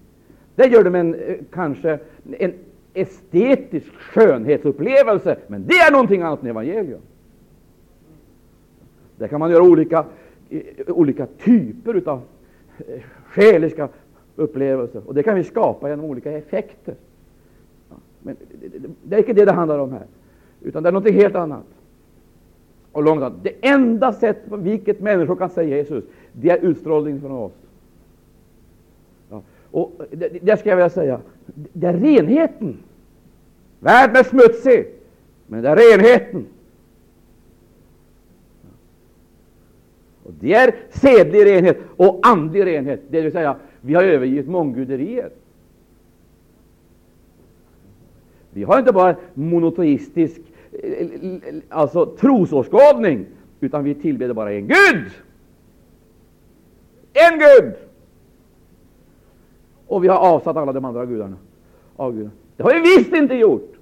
Det gör de en, eh, kanske en estetisk skönhetsupplevelse, men det är någonting annat än evangelium. Där kan man göra olika, eh, olika typer av själiska upplevelser, och det kan vi skapa genom olika effekter. Men det är inte det det handlar om här, utan det är något helt annat. Och långrad. Det enda sätt på vilket människor kan säga Jesus, det är utstrålning från oss. Ja. Och det, det ska jag vilja säga, det är renheten. Världen är smutsig, men det är renheten. Och det är sedlig renhet och andlig renhet, det vill säga vi har övergivit mångguderiet. Vi har inte bara monoteistisk alltså trosåskådning, utan vi tillbeder bara en Gud. En Gud! Och vi har avsatt alla de andra gudarna. Avgudarna. Det har vi visst inte gjort!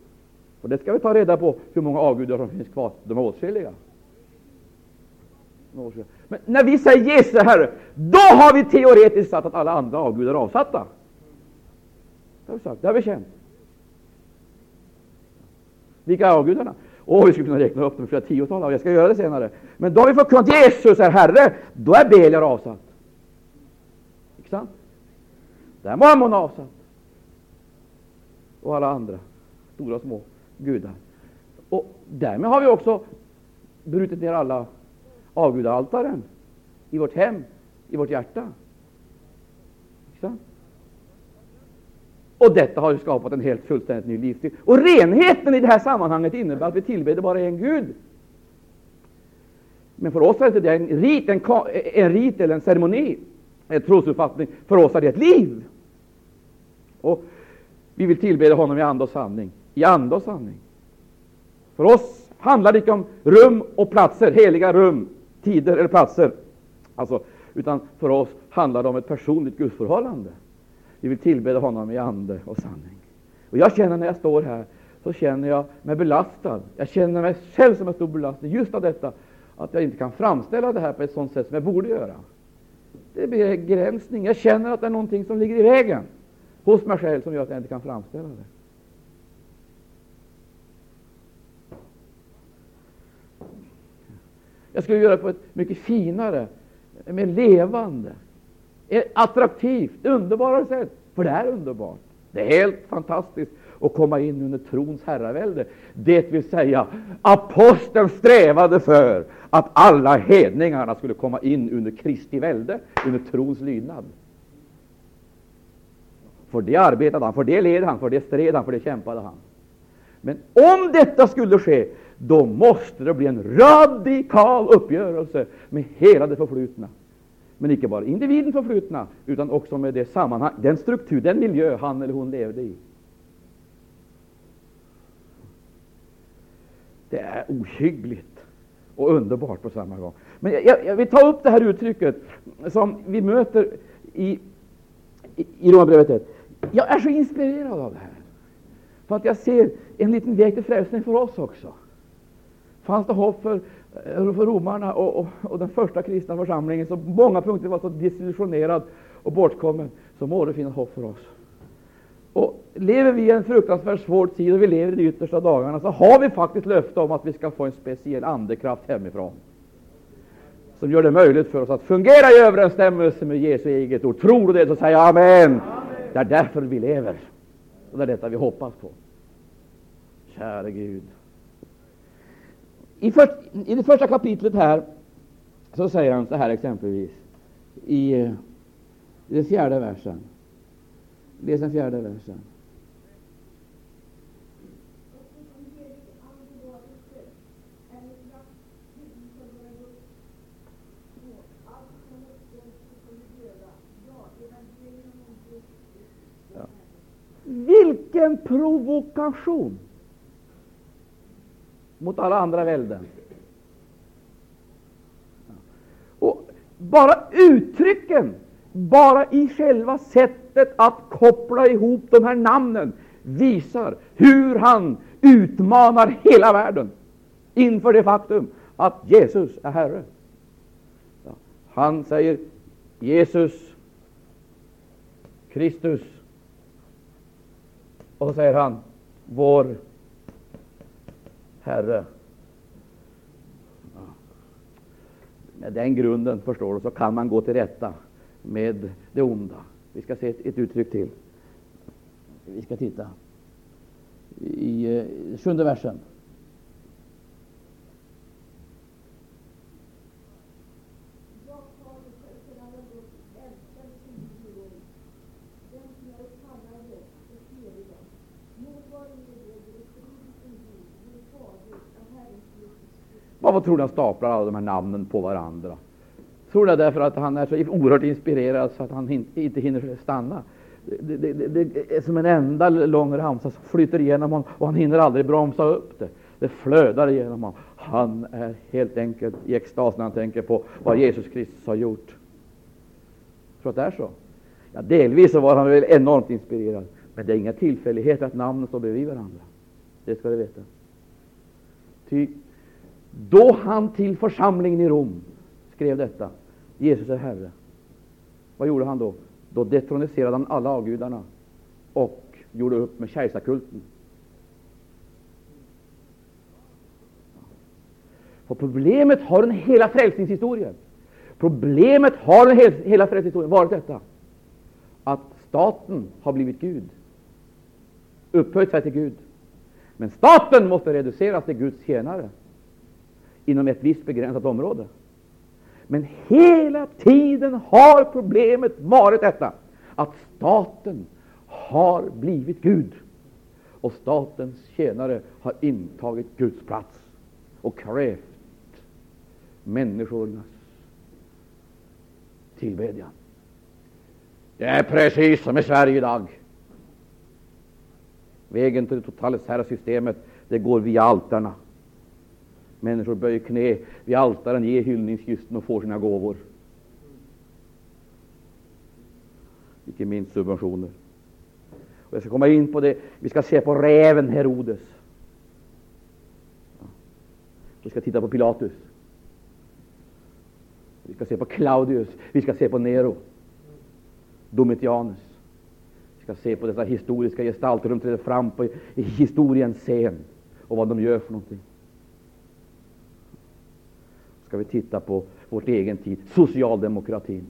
Och det ska vi ta reda på, hur många avgudar som finns kvar. De är åtskilliga. Men när vi säger Jesus Herre, då har vi teoretiskt sagt att alla andra avgudar är avsatta. Det har vi sagt, det har vi känt. Vilka är avgudarna? Och vi skulle kunna räkna upp dem flera tiotal av jag ska göra det senare. Men då har vi fått förkunnat Jesus är Herre, då är Beliar avsatt. Inte sant? Där är Mammon avsatt. Och alla andra, stora och små gudar. Och därmed har vi också brutit ner alla avgudaaltaren i vårt hem, i vårt hjärta. Inte sant? Och detta har ju skapat en helt fullständigt ny livsstil. Och renheten i det här sammanhanget innebär att vi tillbeder bara en Gud. Men för oss är det inte en rit, en, en rit eller en ceremoni, en trosuppfattning. För oss är det ett liv. Och vi vill tillbeda honom i ande och sanning. I ande och sanning. För oss handlar det inte om rum och platser, heliga rum, tider eller platser. Alltså, utan för oss handlar det om ett personligt gudsförhållande. Vi vill tillbeda honom i ande och sanning. Och jag känner när jag står här, så känner jag mig belastad. Jag känner mig själv som en stor belastning just av detta, att jag inte kan framställa det här på ett sådant sätt som jag borde göra. Det blir begränsning. Jag känner att det är någonting som ligger i vägen hos mig själv som gör att jag inte kan framställa det. Jag skulle göra det på ett mycket finare, mer levande, attraktivt, underbara sätt. För det är underbart. Det är helt fantastiskt att komma in under trons herravälde. Det vill säga, aposteln strävade för att alla hedningarna skulle komma in under Kristi välde, under trons lydnad. För det arbetade han, för det led han, för det stred han, för det kämpade han. Men om detta skulle ske, då måste det bli en radikal uppgörelse med hela det förflutna. Men icke bara individen förflutna, utan också med det sammanhang, den struktur, den miljö han eller hon levde i. Det är ohyggligt och underbart på samma gång. Men jag, jag vill ta upp det här uttrycket som vi möter i, i, i Romarbrevet Jag är så inspirerad av det här. För att jag ser en liten väg till frälsning för oss också. Fanns det hopp för Eh, för romarna och, och, och, den första kristna församlingen, som på många punkter var så desillusionerad och bortkommen, så må det finnas hopp för oss. Och lever vi i en fruktansvärt svår tid och vi lever i de yttersta dagarna, så har vi faktiskt löfte om att vi ska få en speciell andekraft hemifrån, som gör det möjligt för oss att fungera i överensstämmelse med Jesu eget ord. Tror du det, så säg amen. amen. Det är därför vi lever, och det är detta vi hoppas på. Käre Gud. I, först, I det första kapitlet här så säger han så här exempelvis i, i den fjärde versen. Läs den fjärde versen. Vilken provokation! Mot alla andra välden! Och bara uttrycken, bara i själva sättet att koppla ihop de här namnen visar hur han utmanar hela världen inför det faktum att Jesus är Herre. Han säger Jesus, Kristus, och så säger han vår Herre. Med den grunden, förstår du, så kan man gå till rätta med det onda. Vi ska se ett, ett uttryck till. Vi ska titta i, i sjunde versen. Jag tror han staplar alla de här namnen på varandra? Tror det därför att han är så oerhört inspirerad så att han inte hinner stanna? Det, det, det, det är som en enda lång ramsa som flyter igenom honom och han hinner aldrig bromsa upp det. Det flödar igenom honom. Han är helt enkelt i extas när han tänker på vad Jesus Kristus har gjort. Tror att det är så? Ja, delvis så var han väl enormt inspirerad, men det är inga tillfälligheter att namnen står bredvid varandra. Det ska du veta. Ty då han till församlingen i Rom skrev detta, Jesus är Herre, vad gjorde han då? Då detroniserade han alla avgudarna och gjorde upp med kejsarkulten. För problemet har en hela frälsningshistorien. Problemet har en hel, hela frälsningshistorien varit detta att staten har blivit Gud, upphöjt sig till Gud. Men staten måste reduceras till Guds tjänare inom ett visst begränsat område. Men hela tiden har problemet varit detta att staten har blivit Gud och statens tjänare har intagit Guds plats och krävt människornas tillbedjan. Det är precis som i Sverige idag. Vägen till det totalitära systemet det går via altarna. Människor böjer knä vid altaren, ger hyllningsgisten och får sina gåvor. Icke minst subventioner. Och jag ska komma in på det. Vi ska se på räven Herodes. Vi ska titta på Pilatus. Vi ska se på Claudius. Vi ska se på Nero. Domitianus. Vi ska se på dessa historiska gestalter. De träder fram på historiens scen och vad de gör för någonting ska vi titta på vårt egen tid, socialdemokratin,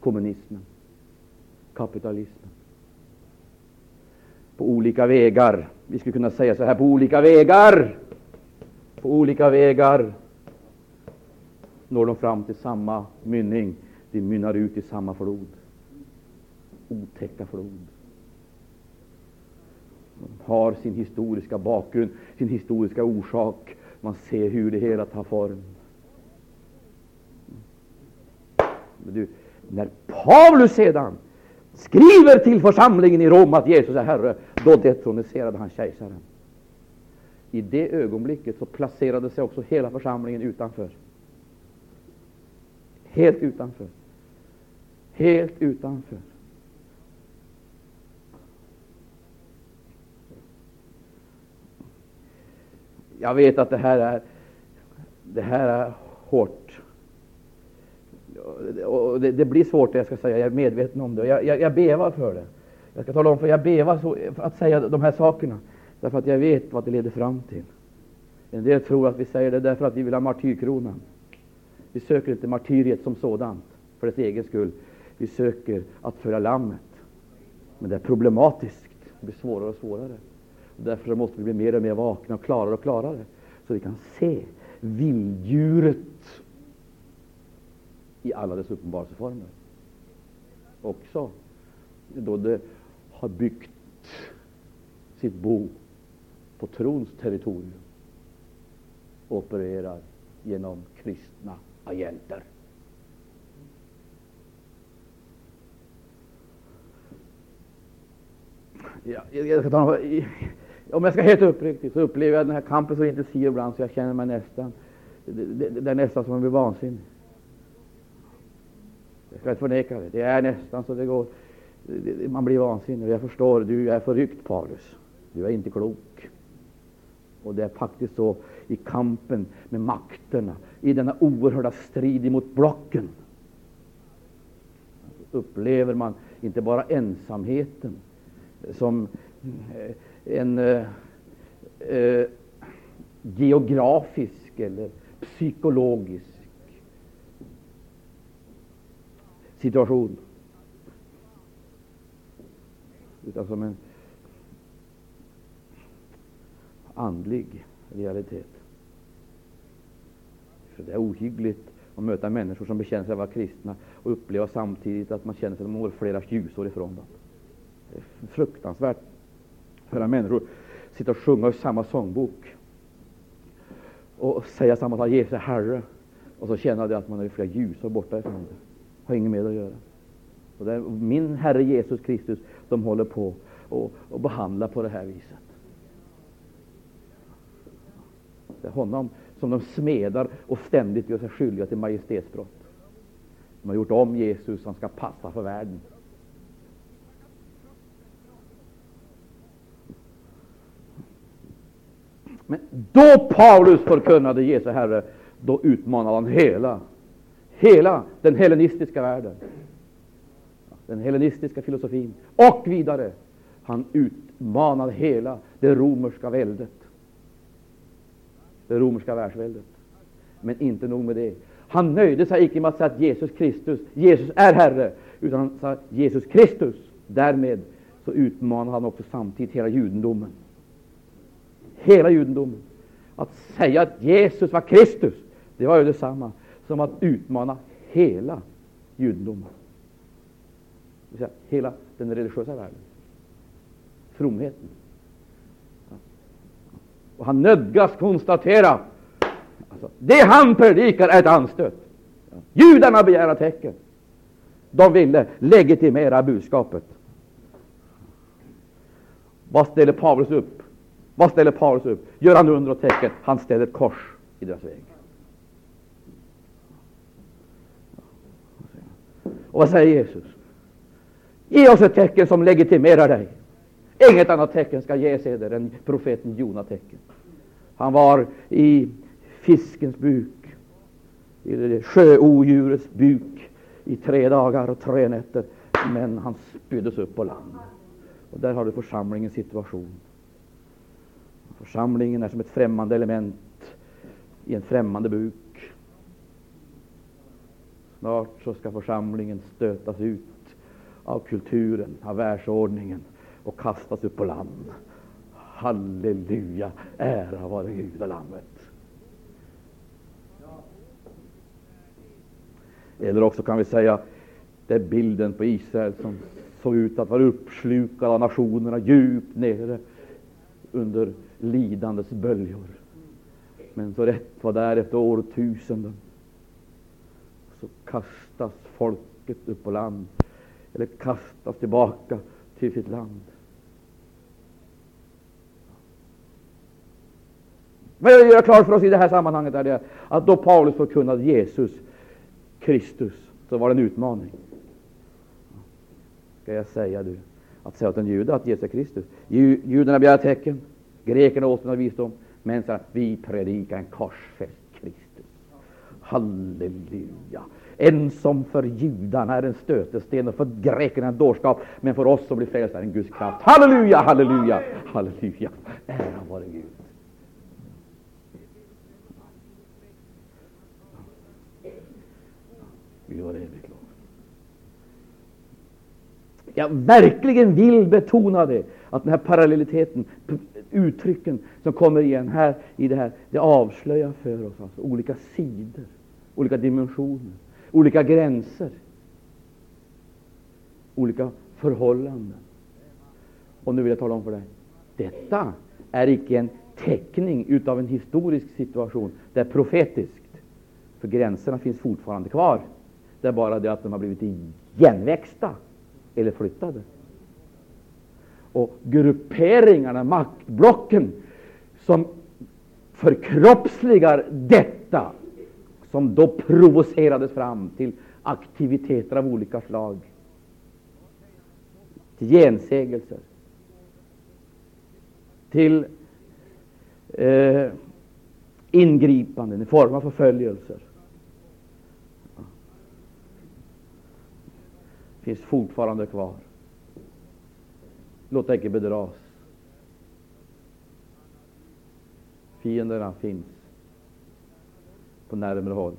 kommunismen, kapitalismen. På olika vägar, vi skulle kunna säga så här, på olika vägar, på olika vägar når de fram till samma mynning. De mynnar ut i samma flod. Otäcka flod. De har sin historiska bakgrund, sin historiska orsak. Man ser hur det hela tar form. Du, när Paulus sedan skriver till församlingen i Rom att Jesus är Herre, då detroniserade han kejsaren. I det ögonblicket så placerade sig också hela församlingen utanför. Helt utanför. Helt utanför. Jag vet att det här är, det här är hårt och det, det, blir svårt, jag ska säga, jag är medveten om det. Jag, jag, jag bevar för det. Jag ska tala om för jag bevar så, för att säga de här sakerna, därför att jag vet vad det leder fram till. En del tror att vi säger det därför att vi vill ha martyrkronan. Vi söker inte martyriet som sådant för dess egen skull. Vi söker att föra lammet. Men det är problematiskt. Det blir svårare och svårare. Därför måste vi bli mer och mer vakna och klarare och klarare så vi kan se vilddjuret i alla dess uppenbarelseformer. Också då det har byggt sitt bo på trons territorium och opererar genom kristna agenter. Ja, jag ska ta, om jag ska helt uppriktigt så upplever jag den här kampen så intensiv ibland så jag känner mig nästan det, det, är nästan som att bli vansinnig. Jag ska inte förneka det. Det är nästan så det går. Man blir vansinnig. Jag förstår, du är förryckt Paulus. Du är inte klok. Och det är faktiskt så i kampen med makterna, i denna oerhörda strid mot blocken, upplever man inte bara ensamheten som eh, en eh, eh, geografisk eller psykologisk situation, utan som en andlig realitet. För det är ohyggligt att möta människor som bekänner sig vara kristna och uppleva samtidigt att man känner sig som flera ljusår ifrån dem. Det är fruktansvärt höra människor sitta och sjunga i samma sångbok och säga samma sak, Jesus är Herre, och så känna det att man är flera ljusår borta ifrån det. Har inget med att göra. Och det är min Herre Jesus Kristus de håller på och, och behandlar på det här viset. Det är honom som de smedar och ständigt gör sig skyldiga till majestätsbrott. De har gjort om Jesus, han ska passa för världen. Men då Paulus förkunnade Jesu Herre, då utmanade han hela, hela den hellenistiska världen, den hellenistiska filosofin och vidare. Han utmanade hela det romerska väldet, det romerska världsväldet. Men inte nog med det. Han nöjde sig icke med att säga att Jesus Kristus, Jesus är Herre, utan han sa Jesus Kristus. Därmed så utmanade han också samtidigt hela judendomen hela judendomen. Att säga att Jesus var Kristus, det var ju detsamma som att utmana hela judendomen. Hela den religiösa världen. Fromheten. Och han nödgas konstatera alltså, det han predikar är ett anstöt. Judarna begära tecken. De ville legitimera budskapet. Vad ställer Paulus upp? Vad ställer Paulus upp? Gör han under och tecken? Han ställer ett kors i deras väg. Och vad säger Jesus? Ge oss ett tecken som legitimerar dig. Inget annat tecken ska ges eder än profeten Jona tecken. Han var i fiskens buk, i sjöodjurets buk i tre dagar och tre nätter, men han spyddes upp på land. Och där har du församlingens situation. Församlingen är som ett främmande element i en främmande buk. Snart så ska församlingen stötas ut av kulturen, av världsordningen och kastas upp på land. Halleluja, ära vare Gud och Lammet. Eller också kan vi säga, det är bilden på Israel som såg ut att vara uppslukad av nationerna djupt nere under lidandets böljor. Men så rätt vad där efter årtusenden så kastas folket upp på land, eller kastas tillbaka till sitt land. Vad jag vill göra klart för oss i det här sammanhanget är det att då Paulus förkunnade Jesus Kristus, så var det en utmaning. Ska jag säga du, att säga åt en jude att Jesus är Kristus. Judarna begär tecken, Grekerna åtnjöt visdom, men så vi predikar en korsfäst Kristus. Halleluja! En som för judarna är en stötesten och för grekerna en dårskap, men för oss som blir frälsta är en Guds kraft. Halleluja, halleluja, halleluja! Ära vare Gud. Gud vare evigt lov. Jag verkligen vill betona det, att den här parallelliteten, uttrycken som kommer igen här i det här, det avslöjar för oss alltså olika sidor, olika dimensioner, olika gränser, olika förhållanden. Och nu vill jag tala om för dig, detta är icke en teckning utav en historisk situation, det är profetiskt. För gränserna finns fortfarande kvar. Det är bara det att de har blivit igenväxta eller flyttade och grupperingarna, maktblocken, som förkroppsligar detta som då provocerades fram till aktiviteter av olika slag, till gensägelser, till eh, ingripanden i form av förföljelser. finns fortfarande kvar. Låt dig icke bedras. Fienderna finns på närmare håll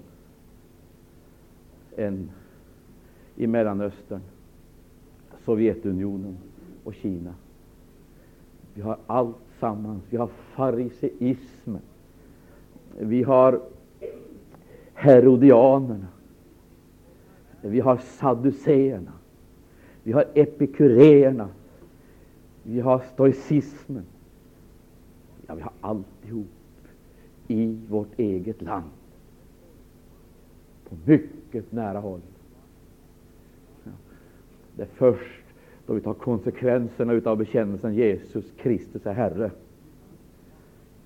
än i Mellanöstern, Sovjetunionen och Kina. Vi har allt sammans. Vi har fariseismen. Vi har herodianerna. Vi har sadduceerna. Vi har epikureerna. Vi har stoicismen. Ja, vi har alltihop i vårt eget land. På mycket nära håll. Ja. Det är först då vi tar konsekvenserna av bekännelsen Jesus Kristus är Herre.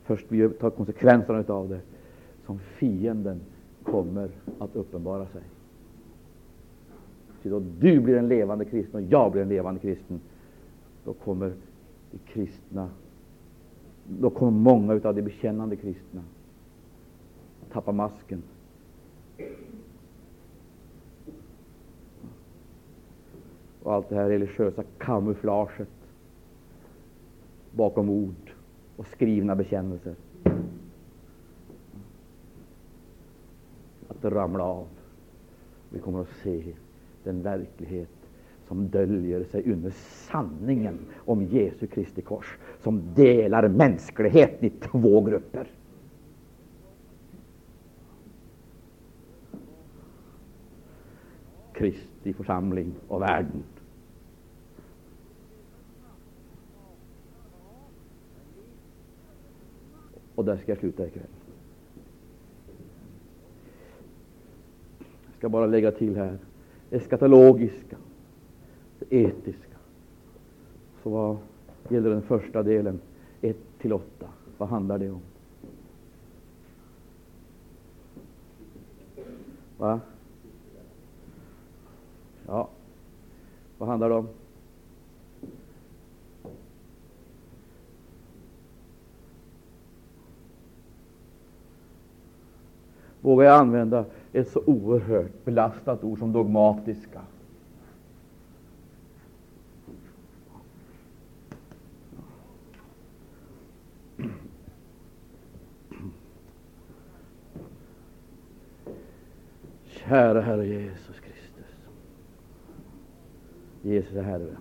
Först vi tar konsekvenserna av det som fienden kommer att uppenbara sig. Så då du blir en levande kristen och jag blir en levande kristen, då kommer de kristna, då kommer många av de bekännande kristna att tappa masken. Och allt det här religiösa kamouflaget bakom ord och skrivna bekännelser att ramla av. Vi kommer att se den verklighet som döljer sig under sanningen om Jesu Kristi kors, som delar mänskligheten i två grupper. Kristi församling och världen. Och där ska jag sluta ikväll. Jag ska bara lägga till här eskatologiska, etiska. Så vad gäller den första delen, 1 till 8, vad handlar det om? Va? Ja, vad handlar det om? Vågar jag använda ett så oerhört belastat ord som dogmatiska? Kära Herre Jesus Kristus. Jesus är Herre.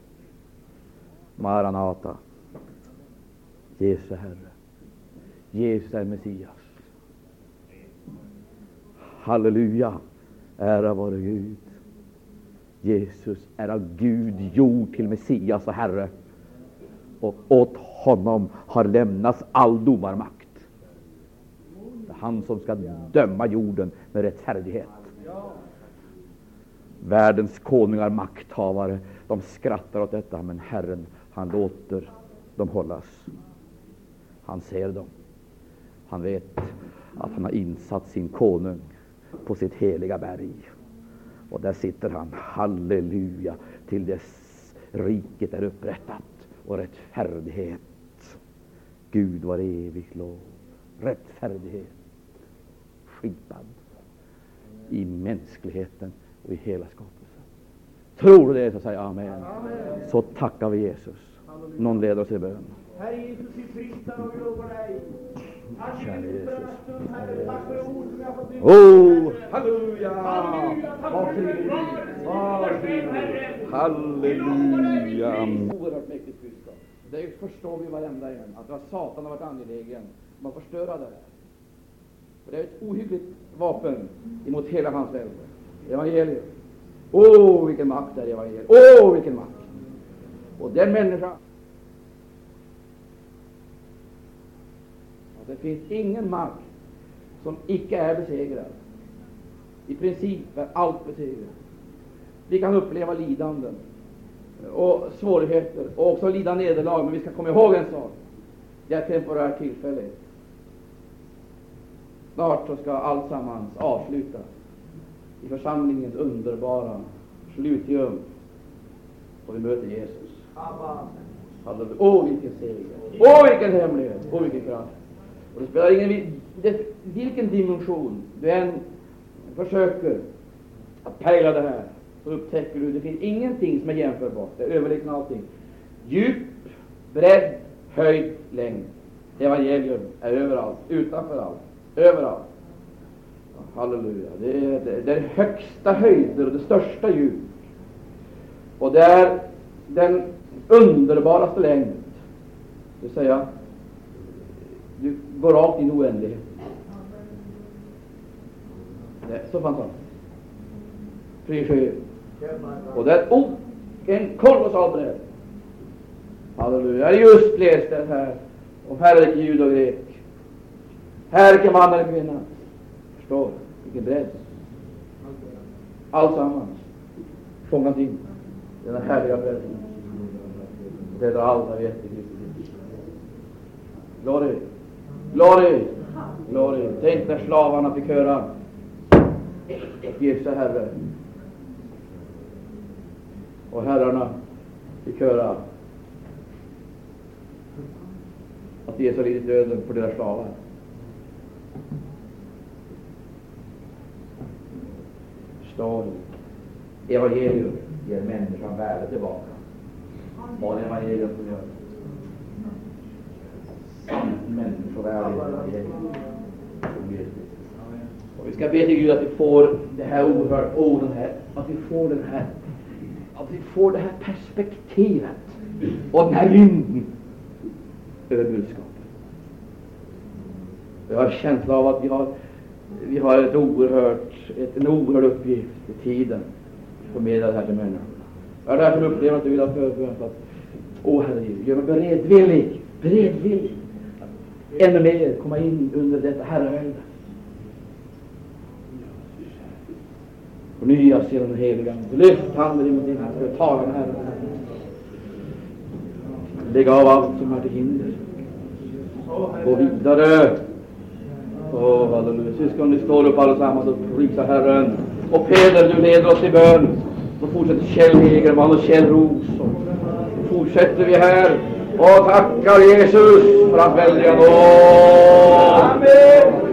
Maranata. Jesus är Herre. Jesus är Messias. Halleluja! Ära vare Gud. Jesus är av Gud gjord till Messias och Herre. Och åt honom har lämnats all domarmakt. Det är han som ska döma jorden med rättfärdighet. Världens konungar, makthavare, de skrattar åt detta, men Herren, han låter dem hållas. Han ser dem. Han vet att han har insatt sin konung på sitt heliga berg. Och där sitter han, halleluja, till dess riket är upprättat och rättfärdighet. Gud var evigt lov. Rättfärdighet skipad i mänskligheten och i hela skapelsen. Tror du det så säg amen. amen. Så tackar vi Jesus. Någon leder oss i bön. Herre Jesus, vi prisar och lovar dig. Kära Jesus. Tack för ord som vi har fått lyssna Oh, halleluja! Var fri, var fri. Halleluja! Oerhört mäktigt budskap. Det förstår vi varenda en, att Satan har varit angelägen om att förstöra det här. Och det är ett ohyggligt vapen emot hela hans välde. Evangeliet. Åh, oh, vilken makt det är evangeliet! Åh, oh, vilken makt! Och den människan, Det finns ingen makt som icke är besegrad. I princip är allt besegrat. Vi kan uppleva lidanden. och svårigheter och också lida nederlag. Men vi ska komma ihåg en sak. Det är temporärt tillfälle. Snart så ska alltsammans avslutas i församlingens underbara sluttriumf. Och vi möter Jesus. Halleluja. Åh, vilken seger! Åh, vilken hemlighet! Åh, vilken kraft! Och det spelar ingen det, vilken dimension du än försöker att pejla det här, så upptäcker du det finns ingenting som är jämförbart. Det är överlägset allting. Djup, bredd, höjd, längd. Evangelium är överallt, utanför allt, överallt. Halleluja. Det är, det, det är högsta höjder och det största djup. Och det är den underbaraste längd. Det vill säga, du går rakt in i oändligheten. Det är så fantastiskt. Fri. Och det är oh, en kolossal bredd. Halleluja. Jag har just läst den här om herre, jud och grek. Härlig man eller kvinna. Förstår vilken bredd. Alltsammans fångat in denna den härliga bredden. Det är alla vet i Kristus. Glory, glory, glory. Tänk när slavarna fick höra Jesu Herre. Och herrarna fick höra att Jesus har lidit döden för deras slavar. Förstår? Evangelium ger människan värde tillbaka. Vad är evangelium som gör? Sant människovärde evangelium. Och vi ska be till Gud att vi får det här oerhört oh, orden här, att vi får den här, att vi får det här perspektivet och den här rymden över budskapet. Jag har en känsla av att vi har, vi har ett oerhört, ett, en oerhörd uppgift i tiden att förmedla det här till människorna. Jag har därför upplevt att du vill ha förbön att Åh Herre, gör mig beredvillig, beredvillig att ännu mer komma in under detta herravälde. Förnyas genom den heliga Ande. Lyft handen emot din Herre Tag tala med Herren. Lägg av allt som är till hinder. Gå vidare. Åh, halleluja. Syskon, ni står upp allesammans och prisar Herren. Och Peder, du leder oss i bön. Så fortsätter Kjell Hegerman och Kjell Roos. Fortsätter vi här och tackar Jesus för hans väldiga nåd. Amen.